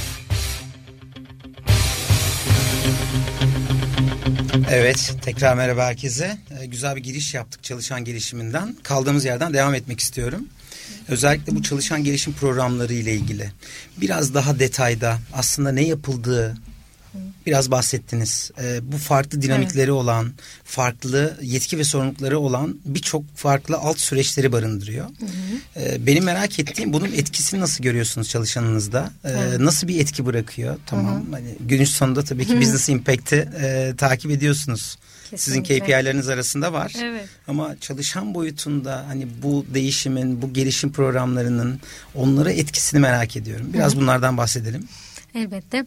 Speaker 2: Evet, tekrar merhaba herkese. Ee, güzel bir giriş yaptık çalışan gelişiminden. Kaldığımız yerden devam etmek istiyorum. Özellikle bu çalışan gelişim programları ile ilgili biraz daha detayda aslında ne yapıldığı, biraz bahsettiniz. E, bu farklı dinamikleri evet. olan, farklı yetki ve sorumlulukları olan birçok farklı alt süreçleri barındırıyor. Hı hı. E, benim merak ettiğim bunun etkisini nasıl görüyorsunuz çalışanınızda? E, evet. Nasıl bir etki bırakıyor? Tamam. Hı hı. Hani günün sonunda tabii ki business impact'i e, takip ediyorsunuz. Kesinlikle. Sizin KPI'leriniz arasında var. Evet. Ama çalışan boyutunda hani bu değişimin, bu gelişim programlarının onlara etkisini merak ediyorum. Biraz Hı. bunlardan bahsedelim.
Speaker 1: Elbette.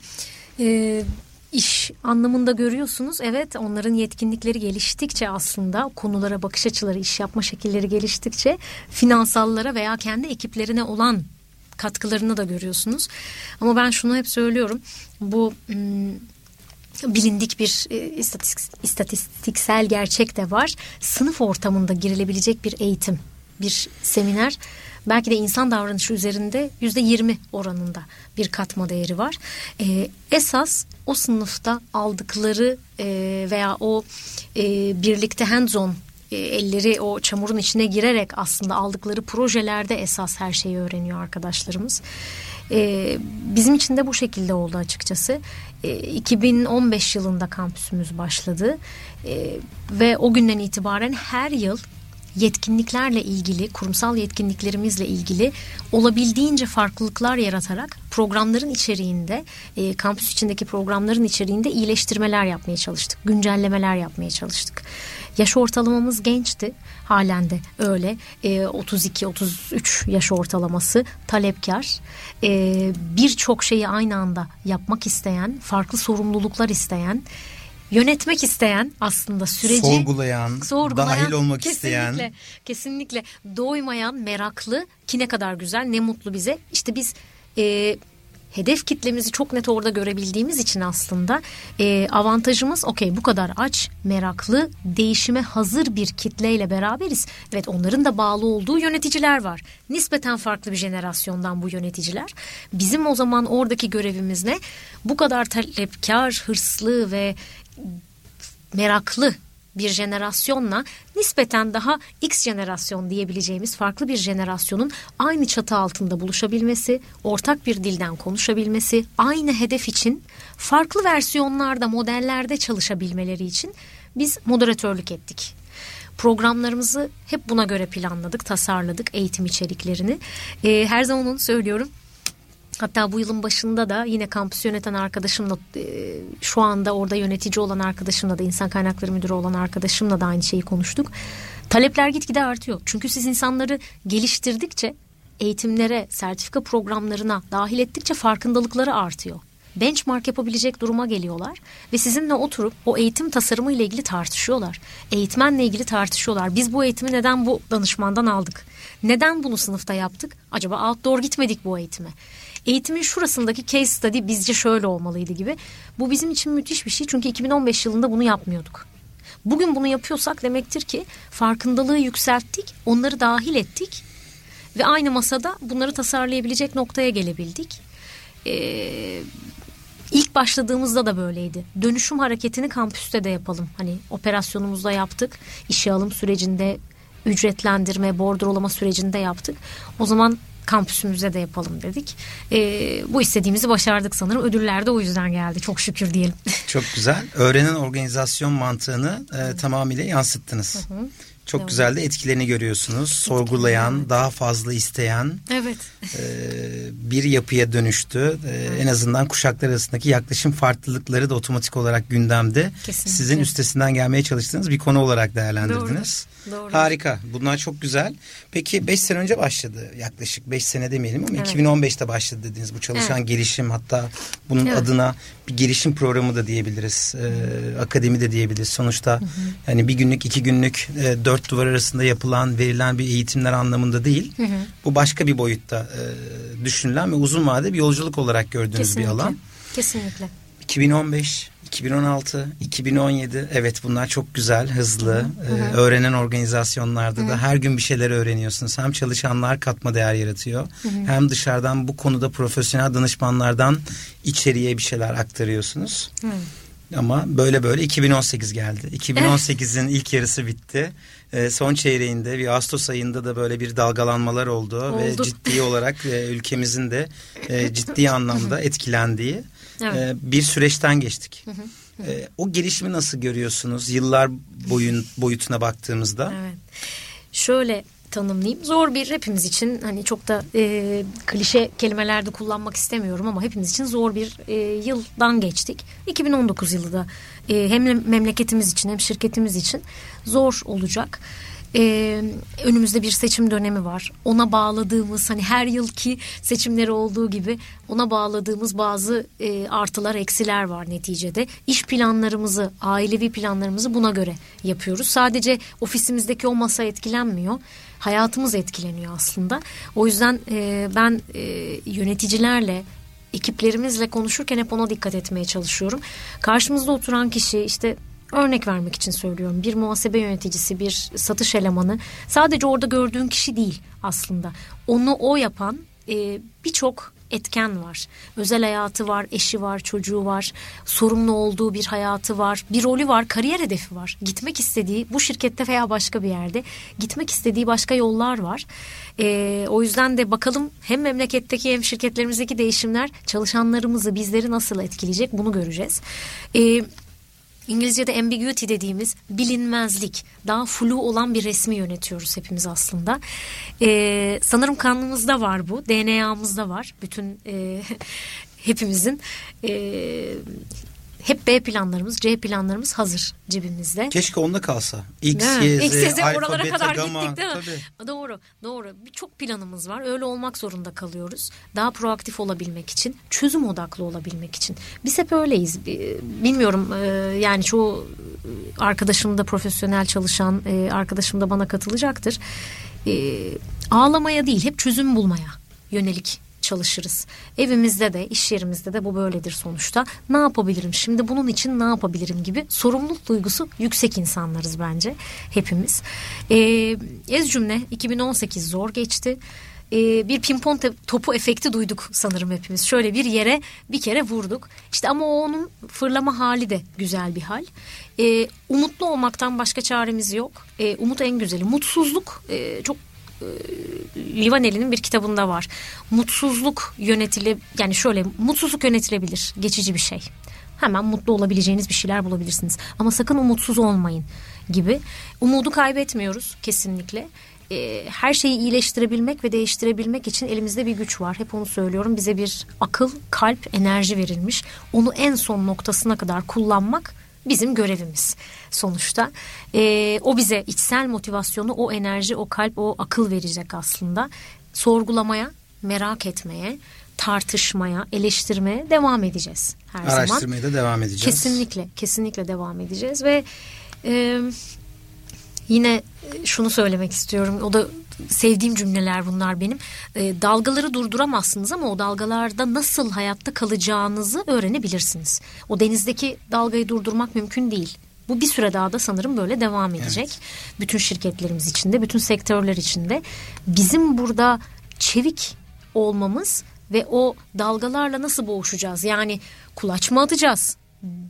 Speaker 1: Ee, iş anlamında görüyorsunuz. Evet onların yetkinlikleri geliştikçe aslında konulara bakış açıları, iş yapma şekilleri geliştikçe finansallara veya kendi ekiplerine olan katkılarını da görüyorsunuz. Ama ben şunu hep söylüyorum. Bu hmm, bilindik bir e, istatistiksel gerçek de var. Sınıf ortamında girilebilecek bir eğitim, bir seminer belki de insan davranışı üzerinde yüzde yirmi oranında bir katma değeri var. E, esas o sınıfta aldıkları e, veya o e, birlikte hands-on e, elleri o çamurun içine girerek aslında aldıkları projelerde esas her şeyi öğreniyor arkadaşlarımız. Ee, bizim için de bu şekilde oldu açıkçası. Ee, 2015 yılında kampüsümüz başladı ee, ve o günden itibaren her yıl yetkinliklerle ilgili, kurumsal yetkinliklerimizle ilgili olabildiğince farklılıklar yaratarak programların içeriğinde, e, kampüs içindeki programların içeriğinde iyileştirmeler yapmaya çalıştık. Güncellemeler yapmaya çalıştık. Yaş ortalamamız gençti. Halen de öyle. E, 32-33 yaş ortalaması talepkar. E, Birçok şeyi aynı anda yapmak isteyen, farklı sorumluluklar isteyen yönetmek isteyen aslında süreci
Speaker 2: sorgulayan, sorgulayan dahil olmak
Speaker 1: kesinlikle,
Speaker 2: isteyen
Speaker 1: kesinlikle doymayan, meraklı ki ne kadar güzel, ne mutlu bize. İşte biz e, hedef kitlemizi çok net orada görebildiğimiz için aslında e, avantajımız okey bu kadar aç, meraklı, değişime hazır bir kitleyle beraberiz. Evet onların da bağlı olduğu yöneticiler var. Nispeten farklı bir jenerasyondan bu yöneticiler. Bizim o zaman oradaki görevimiz ne? Bu kadar talepkar, hırslı ve meraklı bir jenerasyonla nispeten daha X jenerasyon diyebileceğimiz farklı bir jenerasyonun aynı çatı altında buluşabilmesi, ortak bir dilden konuşabilmesi, aynı hedef için farklı versiyonlarda, modellerde çalışabilmeleri için biz moderatörlük ettik. Programlarımızı hep buna göre planladık, tasarladık eğitim içeriklerini. Ee, her zaman onu söylüyorum Hatta bu yılın başında da yine kampüs yöneten arkadaşımla e, şu anda orada yönetici olan arkadaşımla da insan kaynakları müdürü olan arkadaşımla da aynı şeyi konuştuk. Talepler gitgide artıyor. Çünkü siz insanları geliştirdikçe eğitimlere, sertifika programlarına dahil ettikçe farkındalıkları artıyor. Benchmark yapabilecek duruma geliyorlar ve sizinle oturup o eğitim tasarımı ile ilgili tartışıyorlar. Eğitmenle ilgili tartışıyorlar. Biz bu eğitimi neden bu danışmandan aldık? Neden bunu sınıfta yaptık? Acaba outdoor gitmedik bu eğitime? Eğitimin şurasındaki case study bizce şöyle olmalıydı gibi. Bu bizim için müthiş bir şey çünkü 2015 yılında bunu yapmıyorduk. Bugün bunu yapıyorsak demektir ki farkındalığı yükselttik, onları dahil ettik ve aynı masada bunları tasarlayabilecek noktaya gelebildik. Ee, ilk başladığımızda da böyleydi. Dönüşüm hareketini kampüste de yapalım. Hani operasyonumuzda yaptık. İşe alım sürecinde ücretlendirme, bordrolama sürecinde yaptık. O zaman kampüsümüzde de yapalım dedik. E, bu istediğimizi başardık sanırım. Ödüller de o yüzden geldi. Çok şükür diyelim. [LAUGHS]
Speaker 2: Çok güzel. Öğrenen organizasyon mantığını e, tamamıyla yansıttınız. Hı hı. Çok evet. güzel de etkilerini görüyorsunuz. Sorgulayan, evet. daha fazla isteyen
Speaker 1: evet.
Speaker 2: e, bir yapıya dönüştü. E, evet. En azından kuşaklar arasındaki yaklaşım farklılıkları da otomatik olarak gündemde. Kesinlikle. Sizin üstesinden gelmeye çalıştığınız bir konu olarak değerlendirdiniz. Doğru. Doğru. Harika. Bunlar çok güzel. Peki 5 sene önce başladı. Yaklaşık 5 sene demeyelim ama evet. 2015'te başladı dediniz bu çalışan evet. gelişim hatta bunun evet. adına bir gelişim programı da diyebiliriz. Ee, akademi de diyebiliriz. Sonuçta hı hı. yani bir günlük, iki günlük, e, dört duvar arasında yapılan, verilen bir eğitimler anlamında değil. Hı hı. Bu başka bir boyutta e, düşünülen ve uzun vadede bir yolculuk olarak gördüğünüz
Speaker 1: Kesinlikle.
Speaker 2: bir alan.
Speaker 1: Kesinlikle.
Speaker 2: 2015, 2016, 2017 evet bunlar çok güzel, hızlı, hı hı. E, öğrenen organizasyonlarda da her gün bir şeyler öğreniyorsunuz. Hem çalışanlar katma değer yaratıyor hem dışarıdan bu konuda profesyonel danışmanlardan içeriye bir şeyler aktarıyorsunuz. Hı. Ama böyle böyle 2018 geldi. [LAUGHS] 2018'in ilk yarısı bitti. E, son çeyreğinde bir Ağustos ayında da böyle bir dalgalanmalar oldu, oldu. ve ciddi olarak e, ülkemizin de e, ciddi [LAUGHS] anlamda etkilendiği evet. e, bir süreçten geçtik. e, o gelişimi nasıl görüyorsunuz yıllar boyun boyutuna baktığımızda?
Speaker 1: Evet. Şöyle tanımlayayım. Zor bir hepimiz için hani çok da e, klişe kelimelerde kullanmak istemiyorum ama hepimiz için zor bir e, yıldan geçtik. 2019 yılı da e, hem memleketimiz için hem şirketimiz için zor olacak. Ee, önümüzde bir seçim dönemi var. Ona bağladığımız hani her yılki seçimleri olduğu gibi ona bağladığımız bazı e, artılar eksiler var neticede. İş planlarımızı, ailevi planlarımızı buna göre yapıyoruz. Sadece ofisimizdeki o masa etkilenmiyor hayatımız etkileniyor aslında. O yüzden e, ben e, yöneticilerle ekiplerimizle konuşurken hep ona dikkat etmeye çalışıyorum. Karşımızda oturan kişi işte örnek vermek için söylüyorum. Bir muhasebe yöneticisi, bir satış elemanı sadece orada gördüğün kişi değil aslında. Onu o yapan e, birçok etken var. Özel hayatı var, eşi var, çocuğu var, sorumlu olduğu bir hayatı var, bir rolü var, kariyer hedefi var. Gitmek istediği bu şirkette veya başka bir yerde gitmek istediği başka yollar var. Ee, o yüzden de bakalım hem memleketteki hem şirketlerimizdeki değişimler çalışanlarımızı, bizleri nasıl etkileyecek bunu göreceğiz. Ee, İngilizce'de ambiguity dediğimiz bilinmezlik, daha flu olan bir resmi yönetiyoruz hepimiz aslında. Ee, sanırım kanımızda var bu, DNA'mızda var. Bütün e, [LAUGHS] hepimizin e, hep B planlarımız, C planlarımız hazır cebimizde.
Speaker 2: Keşke onda kalsa. X, Y, Z, X, Z oralara kadar gamma.
Speaker 1: gittik değil mi? Tabii. Doğru, doğru. Birçok planımız var. Öyle olmak zorunda kalıyoruz. Daha proaktif olabilmek için, çözüm odaklı olabilmek için. Biz hep öyleyiz. Bilmiyorum e, yani çoğu arkadaşım da profesyonel çalışan e, arkadaşım da bana katılacaktır. E, ağlamaya değil, hep çözüm bulmaya yönelik çalışırız. Evimizde de iş yerimizde de bu böyledir sonuçta. Ne yapabilirim şimdi bunun için ne yapabilirim gibi sorumluluk duygusu yüksek insanlarız bence hepimiz. Ee, ez cümle 2018 zor geçti ee, bir pimpon topu efekti duyduk sanırım hepimiz. Şöyle bir yere bir kere vurduk. İşte ama o onun fırlama hali de güzel bir hal. Ee, umutlu olmaktan başka çaremiz yok. Ee, umut en güzeli. Mutsuzluk e, çok e, Livaneli'nin bir kitabında var. Mutsuzluk yönetile yani şöyle mutsuzluk yönetilebilir. Geçici bir şey. Hemen mutlu olabileceğiniz bir şeyler bulabilirsiniz. Ama sakın umutsuz olmayın gibi. Umudu kaybetmiyoruz kesinlikle. E, her şeyi iyileştirebilmek ve değiştirebilmek için elimizde bir güç var. Hep onu söylüyorum. Bize bir akıl, kalp, enerji verilmiş. Onu en son noktasına kadar kullanmak bizim görevimiz sonuçta. E, o bize içsel motivasyonu, o enerji, o kalp, o akıl verecek aslında. Sorgulamaya, merak etmeye, tartışmaya, eleştirmeye devam edeceğiz her
Speaker 2: Araştırmaya zaman. Araştırmaya da devam edeceğiz.
Speaker 1: Kesinlikle, kesinlikle devam edeceğiz ve e, yine şunu söylemek istiyorum. O da sevdiğim cümleler bunlar benim. E, dalgaları durduramazsınız ama o dalgalarda nasıl hayatta kalacağınızı öğrenebilirsiniz. O denizdeki dalgayı durdurmak mümkün değil. Bu bir süre daha da sanırım böyle devam edecek. Evet. Bütün şirketlerimiz içinde, bütün sektörler içinde. Bizim burada çevik olmamız ve o dalgalarla nasıl boğuşacağız? Yani kulaç mı atacağız?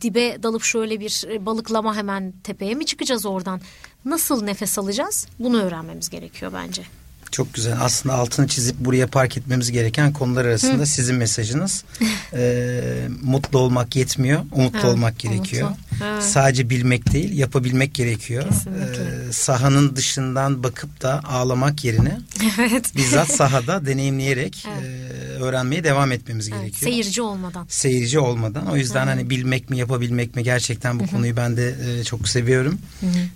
Speaker 1: Dibe dalıp şöyle bir balıklama hemen tepeye mi çıkacağız oradan? Nasıl nefes alacağız? Bunu öğrenmemiz gerekiyor bence.
Speaker 2: Çok güzel. Aslında altını çizip buraya park etmemiz gereken konular arasında Hı. sizin mesajınız. [LAUGHS] e, mutlu olmak yetmiyor. Umutlu evet, olmak gerekiyor. Umutlu. Evet. Sadece bilmek değil, yapabilmek gerekiyor. E, sahanın dışından bakıp da ağlamak yerine [LAUGHS] evet. bizzat sahada deneyimleyerek [LAUGHS] evet. e, öğrenmeye devam etmemiz evet, gerekiyor.
Speaker 1: Seyirci olmadan.
Speaker 2: Seyirci olmadan. O yüzden evet. hani bilmek mi, yapabilmek mi gerçekten bu Hı-hı. konuyu ben de e, çok seviyorum.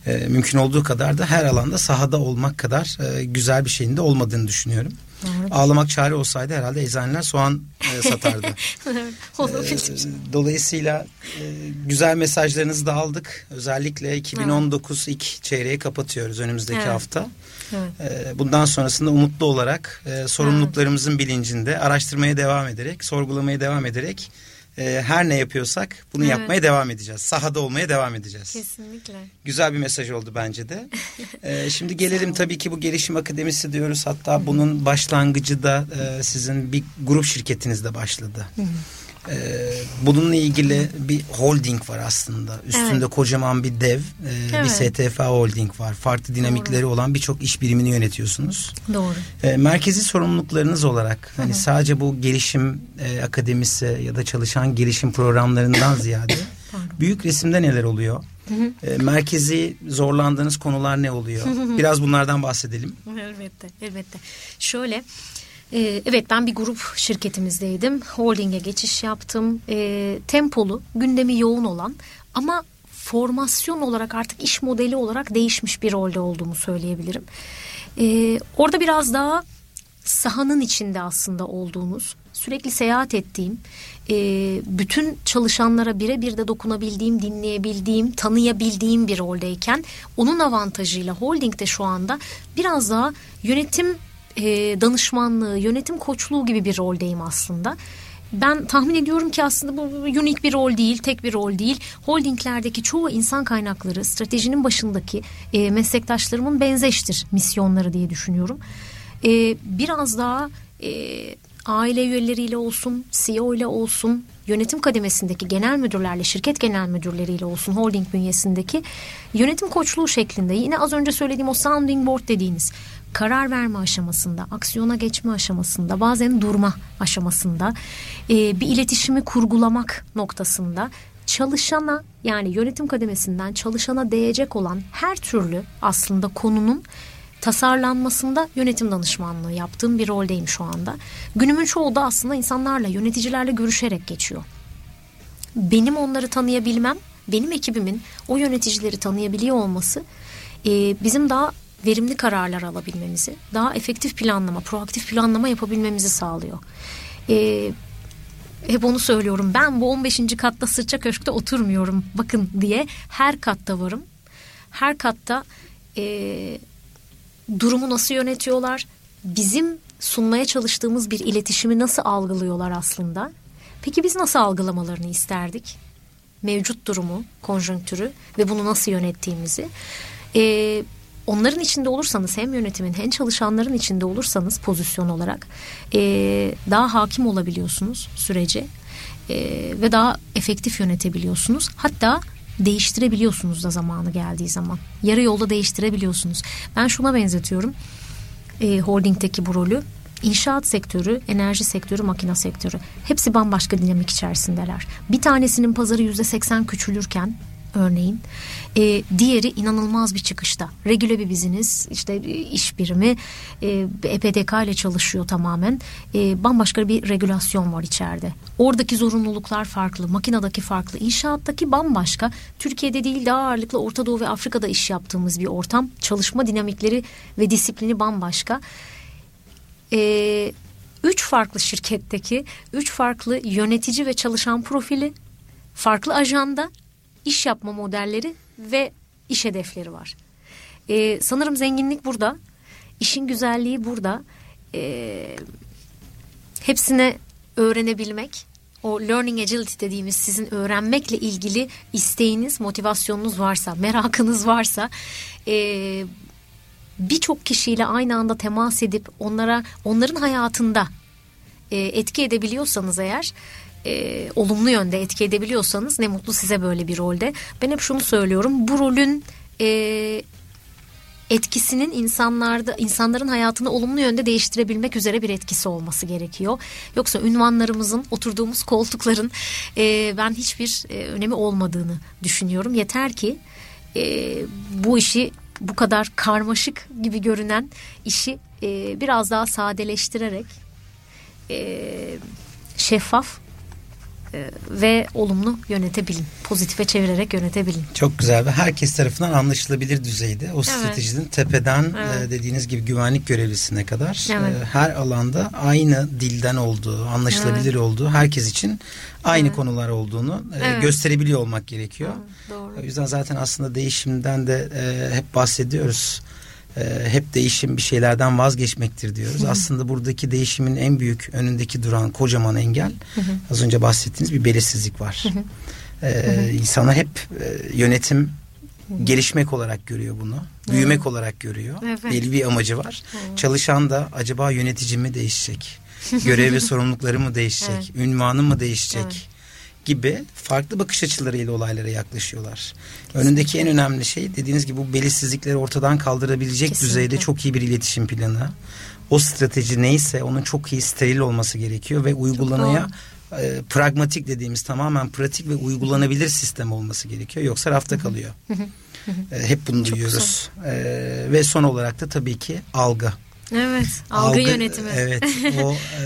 Speaker 2: E, mümkün olduğu kadar da her alanda sahada olmak kadar e, güzel bir şey şeyinde olmadığını düşünüyorum. Evet. Ağlamak çare olsaydı herhalde eczaneler soğan e, [LAUGHS] satardı. e, dolayısıyla e, güzel mesajlarınızı da aldık. Özellikle 2019 evet. ilk çeyreği kapatıyoruz önümüzdeki evet. hafta. Evet. E, bundan sonrasında umutlu olarak e, sorumluluklarımızın evet. bilincinde araştırmaya devam ederek, sorgulamaya devam ederek e, her ne yapıyorsak bunu evet. yapmaya devam edeceğiz. Sahada olmaya devam edeceğiz.
Speaker 1: Kesinlikle.
Speaker 2: Güzel bir mesaj oldu bence de. [LAUGHS] e, şimdi gelelim tabii ki bu gelişim akademisi diyoruz. Hatta bunun başlangıcı da e, sizin bir grup şirketinizde başladı. Ee, bununla ilgili bir holding var aslında. Üstünde evet. kocaman bir dev, e, evet. bir STF holding var. Farklı dinamikleri Doğru. olan birçok iş birimini yönetiyorsunuz.
Speaker 1: Doğru.
Speaker 2: E, merkezi sorumluluklarınız olarak hani Hı-hı. sadece bu gelişim e, akademisi ya da çalışan gelişim programlarından [LAUGHS] ziyade büyük resimde neler oluyor? E, merkezi zorlandığınız konular ne oluyor? [LAUGHS] Biraz bunlardan bahsedelim.
Speaker 1: Elbette, elbette. Şöyle, ee, evet ben bir grup şirketimizdeydim. Holding'e geçiş yaptım. E, tempolu, gündemi yoğun olan ama formasyon olarak artık iş modeli olarak değişmiş bir rolde olduğumu söyleyebilirim. E, orada biraz daha sahanın içinde aslında olduğunuz, sürekli seyahat ettiğim, e, bütün çalışanlara birebir de dokunabildiğim, dinleyebildiğim, tanıyabildiğim bir roldeyken onun avantajıyla holdingde şu anda biraz daha yönetim e, danışmanlığı, yönetim koçluğu gibi bir roldeyim aslında. Ben tahmin ediyorum ki aslında bu unik bir rol değil, tek bir rol değil. Holdinglerdeki çoğu insan kaynakları, stratejinin başındaki e, meslektaşlarımın benzeştir misyonları diye düşünüyorum. E, biraz daha e, aile üyeleriyle olsun, CEO ile olsun, yönetim kademesindeki genel müdürlerle, şirket genel müdürleriyle olsun, holding bünyesindeki yönetim koçluğu şeklinde yine az önce söylediğim o sounding board dediğiniz karar verme aşamasında, aksiyona geçme aşamasında, bazen durma aşamasında, e, bir iletişimi kurgulamak noktasında çalışana yani yönetim kademesinden çalışana değecek olan her türlü aslında konunun tasarlanmasında yönetim danışmanlığı yaptığım bir roldeyim şu anda. Günümün çoğu da aslında insanlarla, yöneticilerle görüşerek geçiyor. Benim onları tanıyabilmem, benim ekibimin o yöneticileri tanıyabiliyor olması e, bizim daha verimli kararlar alabilmemizi, daha efektif planlama, proaktif planlama yapabilmemizi sağlıyor. Ee, hep onu söylüyorum. Ben bu 15. katta sırça köşkte oturmuyorum bakın diye her katta varım. Her katta e, durumu nasıl yönetiyorlar? Bizim sunmaya çalıştığımız bir iletişimi nasıl algılıyorlar aslında? Peki biz nasıl algılamalarını isterdik? Mevcut durumu, konjonktürü ve bunu nasıl yönettiğimizi. Ee, onların içinde olursanız hem yönetimin hem çalışanların içinde olursanız pozisyon olarak e, daha hakim olabiliyorsunuz sürece e, ve daha efektif yönetebiliyorsunuz. Hatta değiştirebiliyorsunuz da zamanı geldiği zaman. Yarı yolda değiştirebiliyorsunuz. Ben şuna benzetiyorum e, holdingdeki bu rolü. İnşaat sektörü, enerji sektörü, makine sektörü hepsi bambaşka dinamik içerisindeler. Bir tanesinin pazarı yüzde seksen küçülürken örneğin. E, diğeri inanılmaz bir çıkışta. Regüle bir biziniz işte iş birimi e, EPDK ile çalışıyor tamamen. E, bambaşka bir regülasyon var içeride. Oradaki zorunluluklar farklı, makinedeki farklı, inşaattaki bambaşka. Türkiye'de değil daha ağırlıklı Orta Doğu ve Afrika'da iş yaptığımız bir ortam. Çalışma dinamikleri ve disiplini bambaşka. E, üç farklı şirketteki üç farklı yönetici ve çalışan profili, farklı ajanda iş yapma modelleri ve iş hedefleri var. Ee, sanırım zenginlik burada. işin güzelliği burada. Ee, hepsine öğrenebilmek, o learning agility dediğimiz sizin öğrenmekle ilgili isteğiniz, motivasyonunuz varsa, merakınız varsa e, birçok kişiyle aynı anda temas edip onlara onların hayatında e, etki edebiliyorsanız eğer e, olumlu yönde etki edebiliyorsanız ne mutlu size böyle bir rolde. Ben hep şunu söylüyorum. Bu rolün e, etkisinin insanlarda insanların hayatını olumlu yönde değiştirebilmek üzere bir etkisi olması gerekiyor. Yoksa ünvanlarımızın, oturduğumuz koltukların e, ben hiçbir e, önemi olmadığını düşünüyorum. Yeter ki e, bu işi bu kadar karmaşık gibi görünen işi e, biraz daha sadeleştirerek e, şeffaf ve olumlu yönetebilin. Pozitife çevirerek yönetebilin.
Speaker 2: Çok güzel ve herkes tarafından anlaşılabilir düzeyde. O evet. stratejinin tepeden e, evet. dediğiniz gibi güvenlik görevlisine kadar evet. E, her alanda aynı dilden olduğu, anlaşılabilir evet. olduğu, herkes için aynı evet. konular olduğunu evet. gösterebiliyor olmak gerekiyor. Evet, doğru. O yüzden zaten aslında değişimden de hep bahsediyoruz e, hep değişim bir şeylerden vazgeçmektir diyoruz. Hı. Aslında buradaki değişimin en büyük önündeki duran kocaman engel hı hı. az önce bahsettiğiniz bir belirsizlik var. Hı hı. Ee, insanlar hep e, yönetim gelişmek olarak görüyor bunu. Büyümek hmm. olarak görüyor. Evet. Belli bir amacı var. Hmm. Çalışan da acaba yöneticim mi değişecek? [LAUGHS] Görev ve sorumlulukları mı değişecek? Evet. Ünvanı mı değişecek? Evet. Gibi farklı bakış açılarıyla olaylara yaklaşıyorlar. Kesinlikle. Önündeki en önemli şey dediğiniz gibi bu belirsizlikleri ortadan kaldırabilecek Kesinlikle. düzeyde çok iyi bir iletişim planı. O strateji neyse onun çok iyi steril olması gerekiyor ve uygulanaya e, pragmatik dediğimiz tamamen pratik ve uygulanabilir sistem olması gerekiyor. Yoksa rafta kalıyor. e, hep bunu Çok duyuyoruz. E, ve son olarak da tabii ki algı.
Speaker 1: Evet, algı, algı yönetimi.
Speaker 2: Evet, o [LAUGHS] e,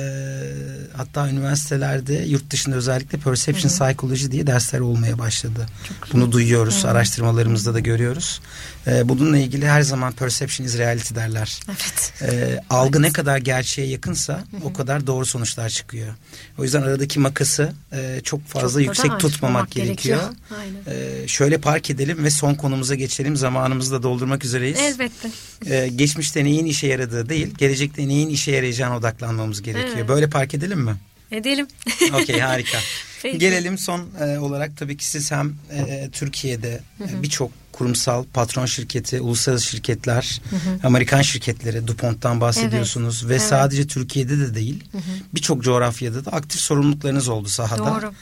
Speaker 2: hatta üniversitelerde yurt dışında özellikle perception Hı-hı. psychology diye dersler olmaya başladı. Çok Bunu duyuyoruz, Hı-hı. araştırmalarımızda da görüyoruz. E, bununla ilgili her zaman perception is reality derler. Evet. E, algı evet. ne kadar gerçeğe yakınsa Hı-hı. o kadar doğru sonuçlar çıkıyor. O yüzden aradaki makası e, çok fazla çok yüksek tutmamak gerekiyor. gerekiyor. Aynen. E, şöyle park edelim ve son konumuza geçelim. Zamanımızı da doldurmak üzereyiz.
Speaker 1: Elbette.
Speaker 2: E, geçmişte neyin işe yaradığı değil, gelecekte neyin işe yarayacağına odaklanmamız gerekiyor. Evet. Böyle park edelim mi?
Speaker 1: Edelim. [LAUGHS]
Speaker 2: Okey harika. Peki. Gelelim son e, olarak tabii ki siz hem e, Türkiye'de e, birçok kurumsal patron şirketi, uluslararası şirketler, hı hı. Amerikan şirketleri, DuPont'tan bahsediyorsunuz evet. ve evet. sadece Türkiye'de de değil, birçok coğrafyada da aktif sorumluluklarınız oldu sahada. Doğru.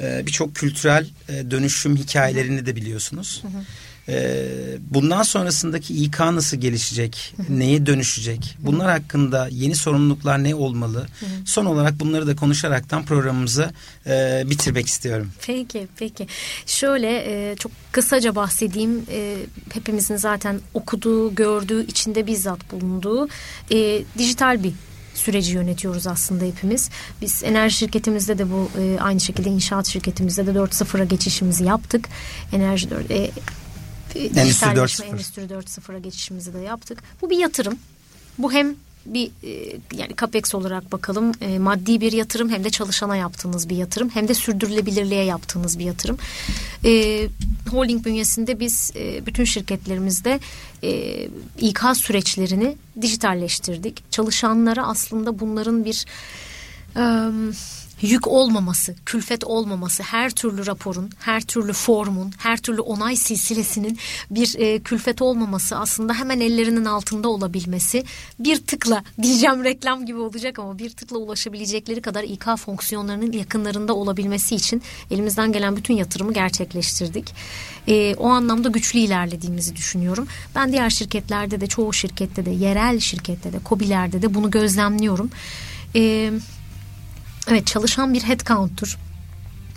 Speaker 2: E, birçok kültürel e, dönüşüm hikayelerini hı hı. de biliyorsunuz. Hı hı. Ee, bundan sonrasındaki İK nasıl gelişecek? Neye dönüşecek? Bunlar hakkında yeni sorumluluklar ne olmalı? Son olarak bunları da konuşaraktan programımızı e, bitirmek istiyorum.
Speaker 1: Peki, peki. Şöyle e, çok kısaca bahsedeyim. E, hepimizin zaten okuduğu, gördüğü, içinde bizzat bulunduğu e, dijital bir süreci yönetiyoruz aslında hepimiz. Biz enerji şirketimizde de bu e, aynı şekilde inşaat şirketimizde de 4.0'a geçişimizi yaptık. Enerji 4, e, Endüstri 4.0. Endüstri 4.0'a geçişimizi de yaptık. Bu bir yatırım. Bu hem bir e, yani capex olarak bakalım e, maddi bir yatırım hem de çalışana yaptığınız bir yatırım hem de sürdürülebilirliğe yaptığınız bir yatırım. E, holding bünyesinde biz e, bütün şirketlerimizde e, İK süreçlerini dijitalleştirdik. Çalışanlara aslında bunların bir e, yük olmaması, külfet olmaması, her türlü raporun, her türlü formun, her türlü onay silsilesinin bir e, külfet olmaması aslında hemen ellerinin altında olabilmesi bir tıkla [LAUGHS] diyeceğim reklam gibi olacak ama bir tıkla ulaşabilecekleri kadar İK fonksiyonlarının yakınlarında olabilmesi için elimizden gelen bütün yatırımı gerçekleştirdik. E, o anlamda güçlü ilerlediğimizi düşünüyorum. Ben diğer şirketlerde de çoğu şirkette de yerel şirkette de COBİ'lerde de bunu gözlemliyorum. Evet Evet çalışan bir headcount'tur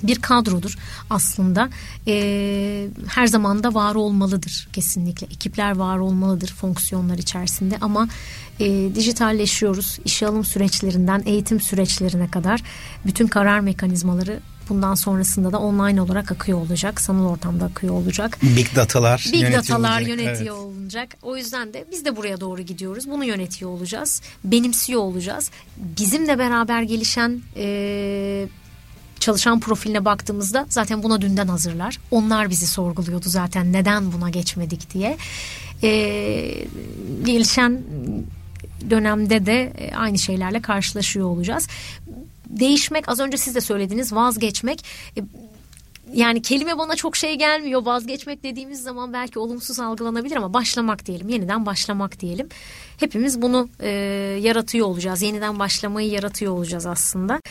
Speaker 1: bir kadrodur aslında. E, her zaman da var olmalıdır kesinlikle. Ekipler var olmalıdır fonksiyonlar içerisinde ama e, dijitalleşiyoruz. İşe alım süreçlerinden eğitim süreçlerine kadar bütün karar mekanizmaları bundan sonrasında da online olarak akıyor olacak. Sanal ortamda akıyor olacak.
Speaker 2: Big datalar
Speaker 1: Big yönetiyor datalar olacak. yönetiyor evet. olacak. O yüzden de biz de buraya doğru gidiyoruz. Bunu yönetiyor olacağız. Benimsiyor olacağız. Bizimle beraber gelişen e, çalışan profiline baktığımızda zaten buna dünden hazırlar. Onlar bizi sorguluyordu zaten neden buna geçmedik diye. E, gelişen dönemde de aynı şeylerle karşılaşıyor olacağız değişmek az önce siz de söylediniz vazgeçmek. E, yani kelime bana çok şey gelmiyor. Vazgeçmek dediğimiz zaman belki olumsuz algılanabilir ama başlamak diyelim yeniden başlamak diyelim. Hepimiz bunu e, yaratıyor olacağız yeniden başlamayı yaratıyor olacağız aslında.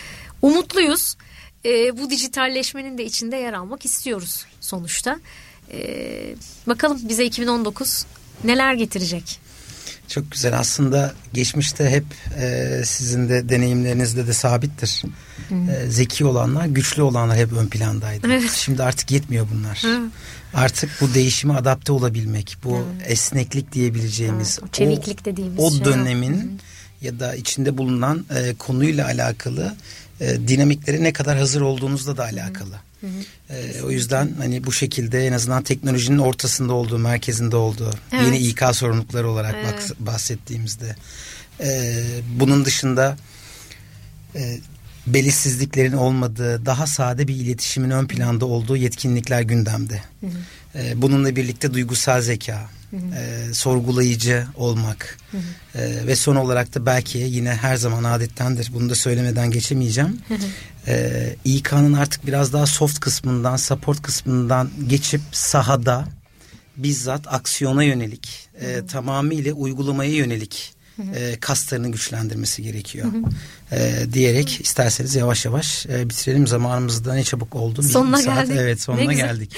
Speaker 1: Umutluyuz. E, bu dijitalleşmenin de içinde yer almak istiyoruz sonuçta. E, bakalım bize 2019 neler getirecek
Speaker 2: çok güzel. Aslında geçmişte hep e, sizin de deneyimlerinizde de sabittir. E, zeki olanlar, güçlü olanlar hep ön plandaydı. Evet. Şimdi artık yetmiyor bunlar. Hı. Artık bu değişime adapte olabilmek, bu Hı. esneklik diyebileceğimiz,
Speaker 1: Hı. o çeviklik dediğimiz
Speaker 2: o şey dönemin Hı. ya da içinde bulunan e, konuyla alakalı e, dinamikleri ne kadar hazır olduğunuzla da alakalı. Hı. Hı ee, o yüzden hani bu şekilde en azından teknolojinin ortasında olduğu, merkezinde olduğu evet. yeni İK sorumlulukları olarak evet. bahsettiğimizde. Ee, bunun dışında e, belirsizliklerin olmadığı, daha sade bir iletişimin ön planda olduğu yetkinlikler gündemde. Hı hı. Ee, bununla birlikte duygusal zeka, e, sorgulayıcı olmak. E, ve son olarak da belki yine her zaman adettendir. Bunu da söylemeden geçemeyeceğim. e, İK'nın artık biraz daha soft kısmından, support kısmından geçip sahada bizzat aksiyona yönelik, e, tamamıyla uygulamaya yönelik e, kaslarını güçlendirmesi gerekiyor. E, diyerek isterseniz yavaş yavaş e, bitirelim. Zamanımız da ne çabuk oldu. Bir
Speaker 1: sonuna
Speaker 2: saat,
Speaker 1: geldik.
Speaker 2: Evet sonuna geldik.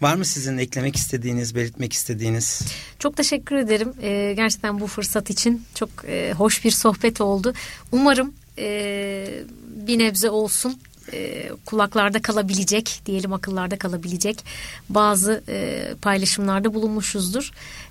Speaker 2: Var mı sizin eklemek istediğiniz, belirtmek istediğiniz?
Speaker 1: Çok teşekkür ederim. E, gerçekten bu fırsat için çok e, hoş bir sohbet oldu. Umarım e, bir nebze olsun e, kulaklarda kalabilecek diyelim akıllarda kalabilecek bazı e, paylaşımlarda bulunmuşuzdur.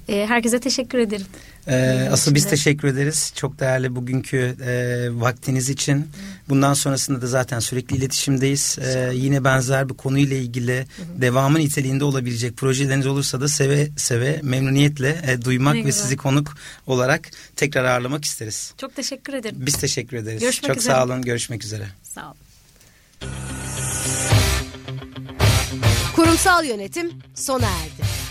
Speaker 1: E, herkese teşekkür ederim.
Speaker 2: Ee, asıl biz teşekkür ederiz. Çok değerli bugünkü e, vaktiniz için. Bundan sonrasında da zaten sürekli iletişimdeyiz. Ee, yine benzer bir konuyla ilgili devamın niteliğinde olabilecek projeleriniz olursa da seve seve memnuniyetle e, duymak
Speaker 1: Ne
Speaker 2: ve
Speaker 1: güzel.
Speaker 2: sizi konuk olarak tekrar ağırlamak isteriz.
Speaker 1: Çok teşekkür ederim.
Speaker 2: Biz teşekkür ederiz.
Speaker 1: Görüşmek
Speaker 2: Çok
Speaker 1: üzere.
Speaker 2: sağ olun. Görüşmek üzere.
Speaker 1: Sağ olun.
Speaker 3: Kurumsal yönetim sona erdi.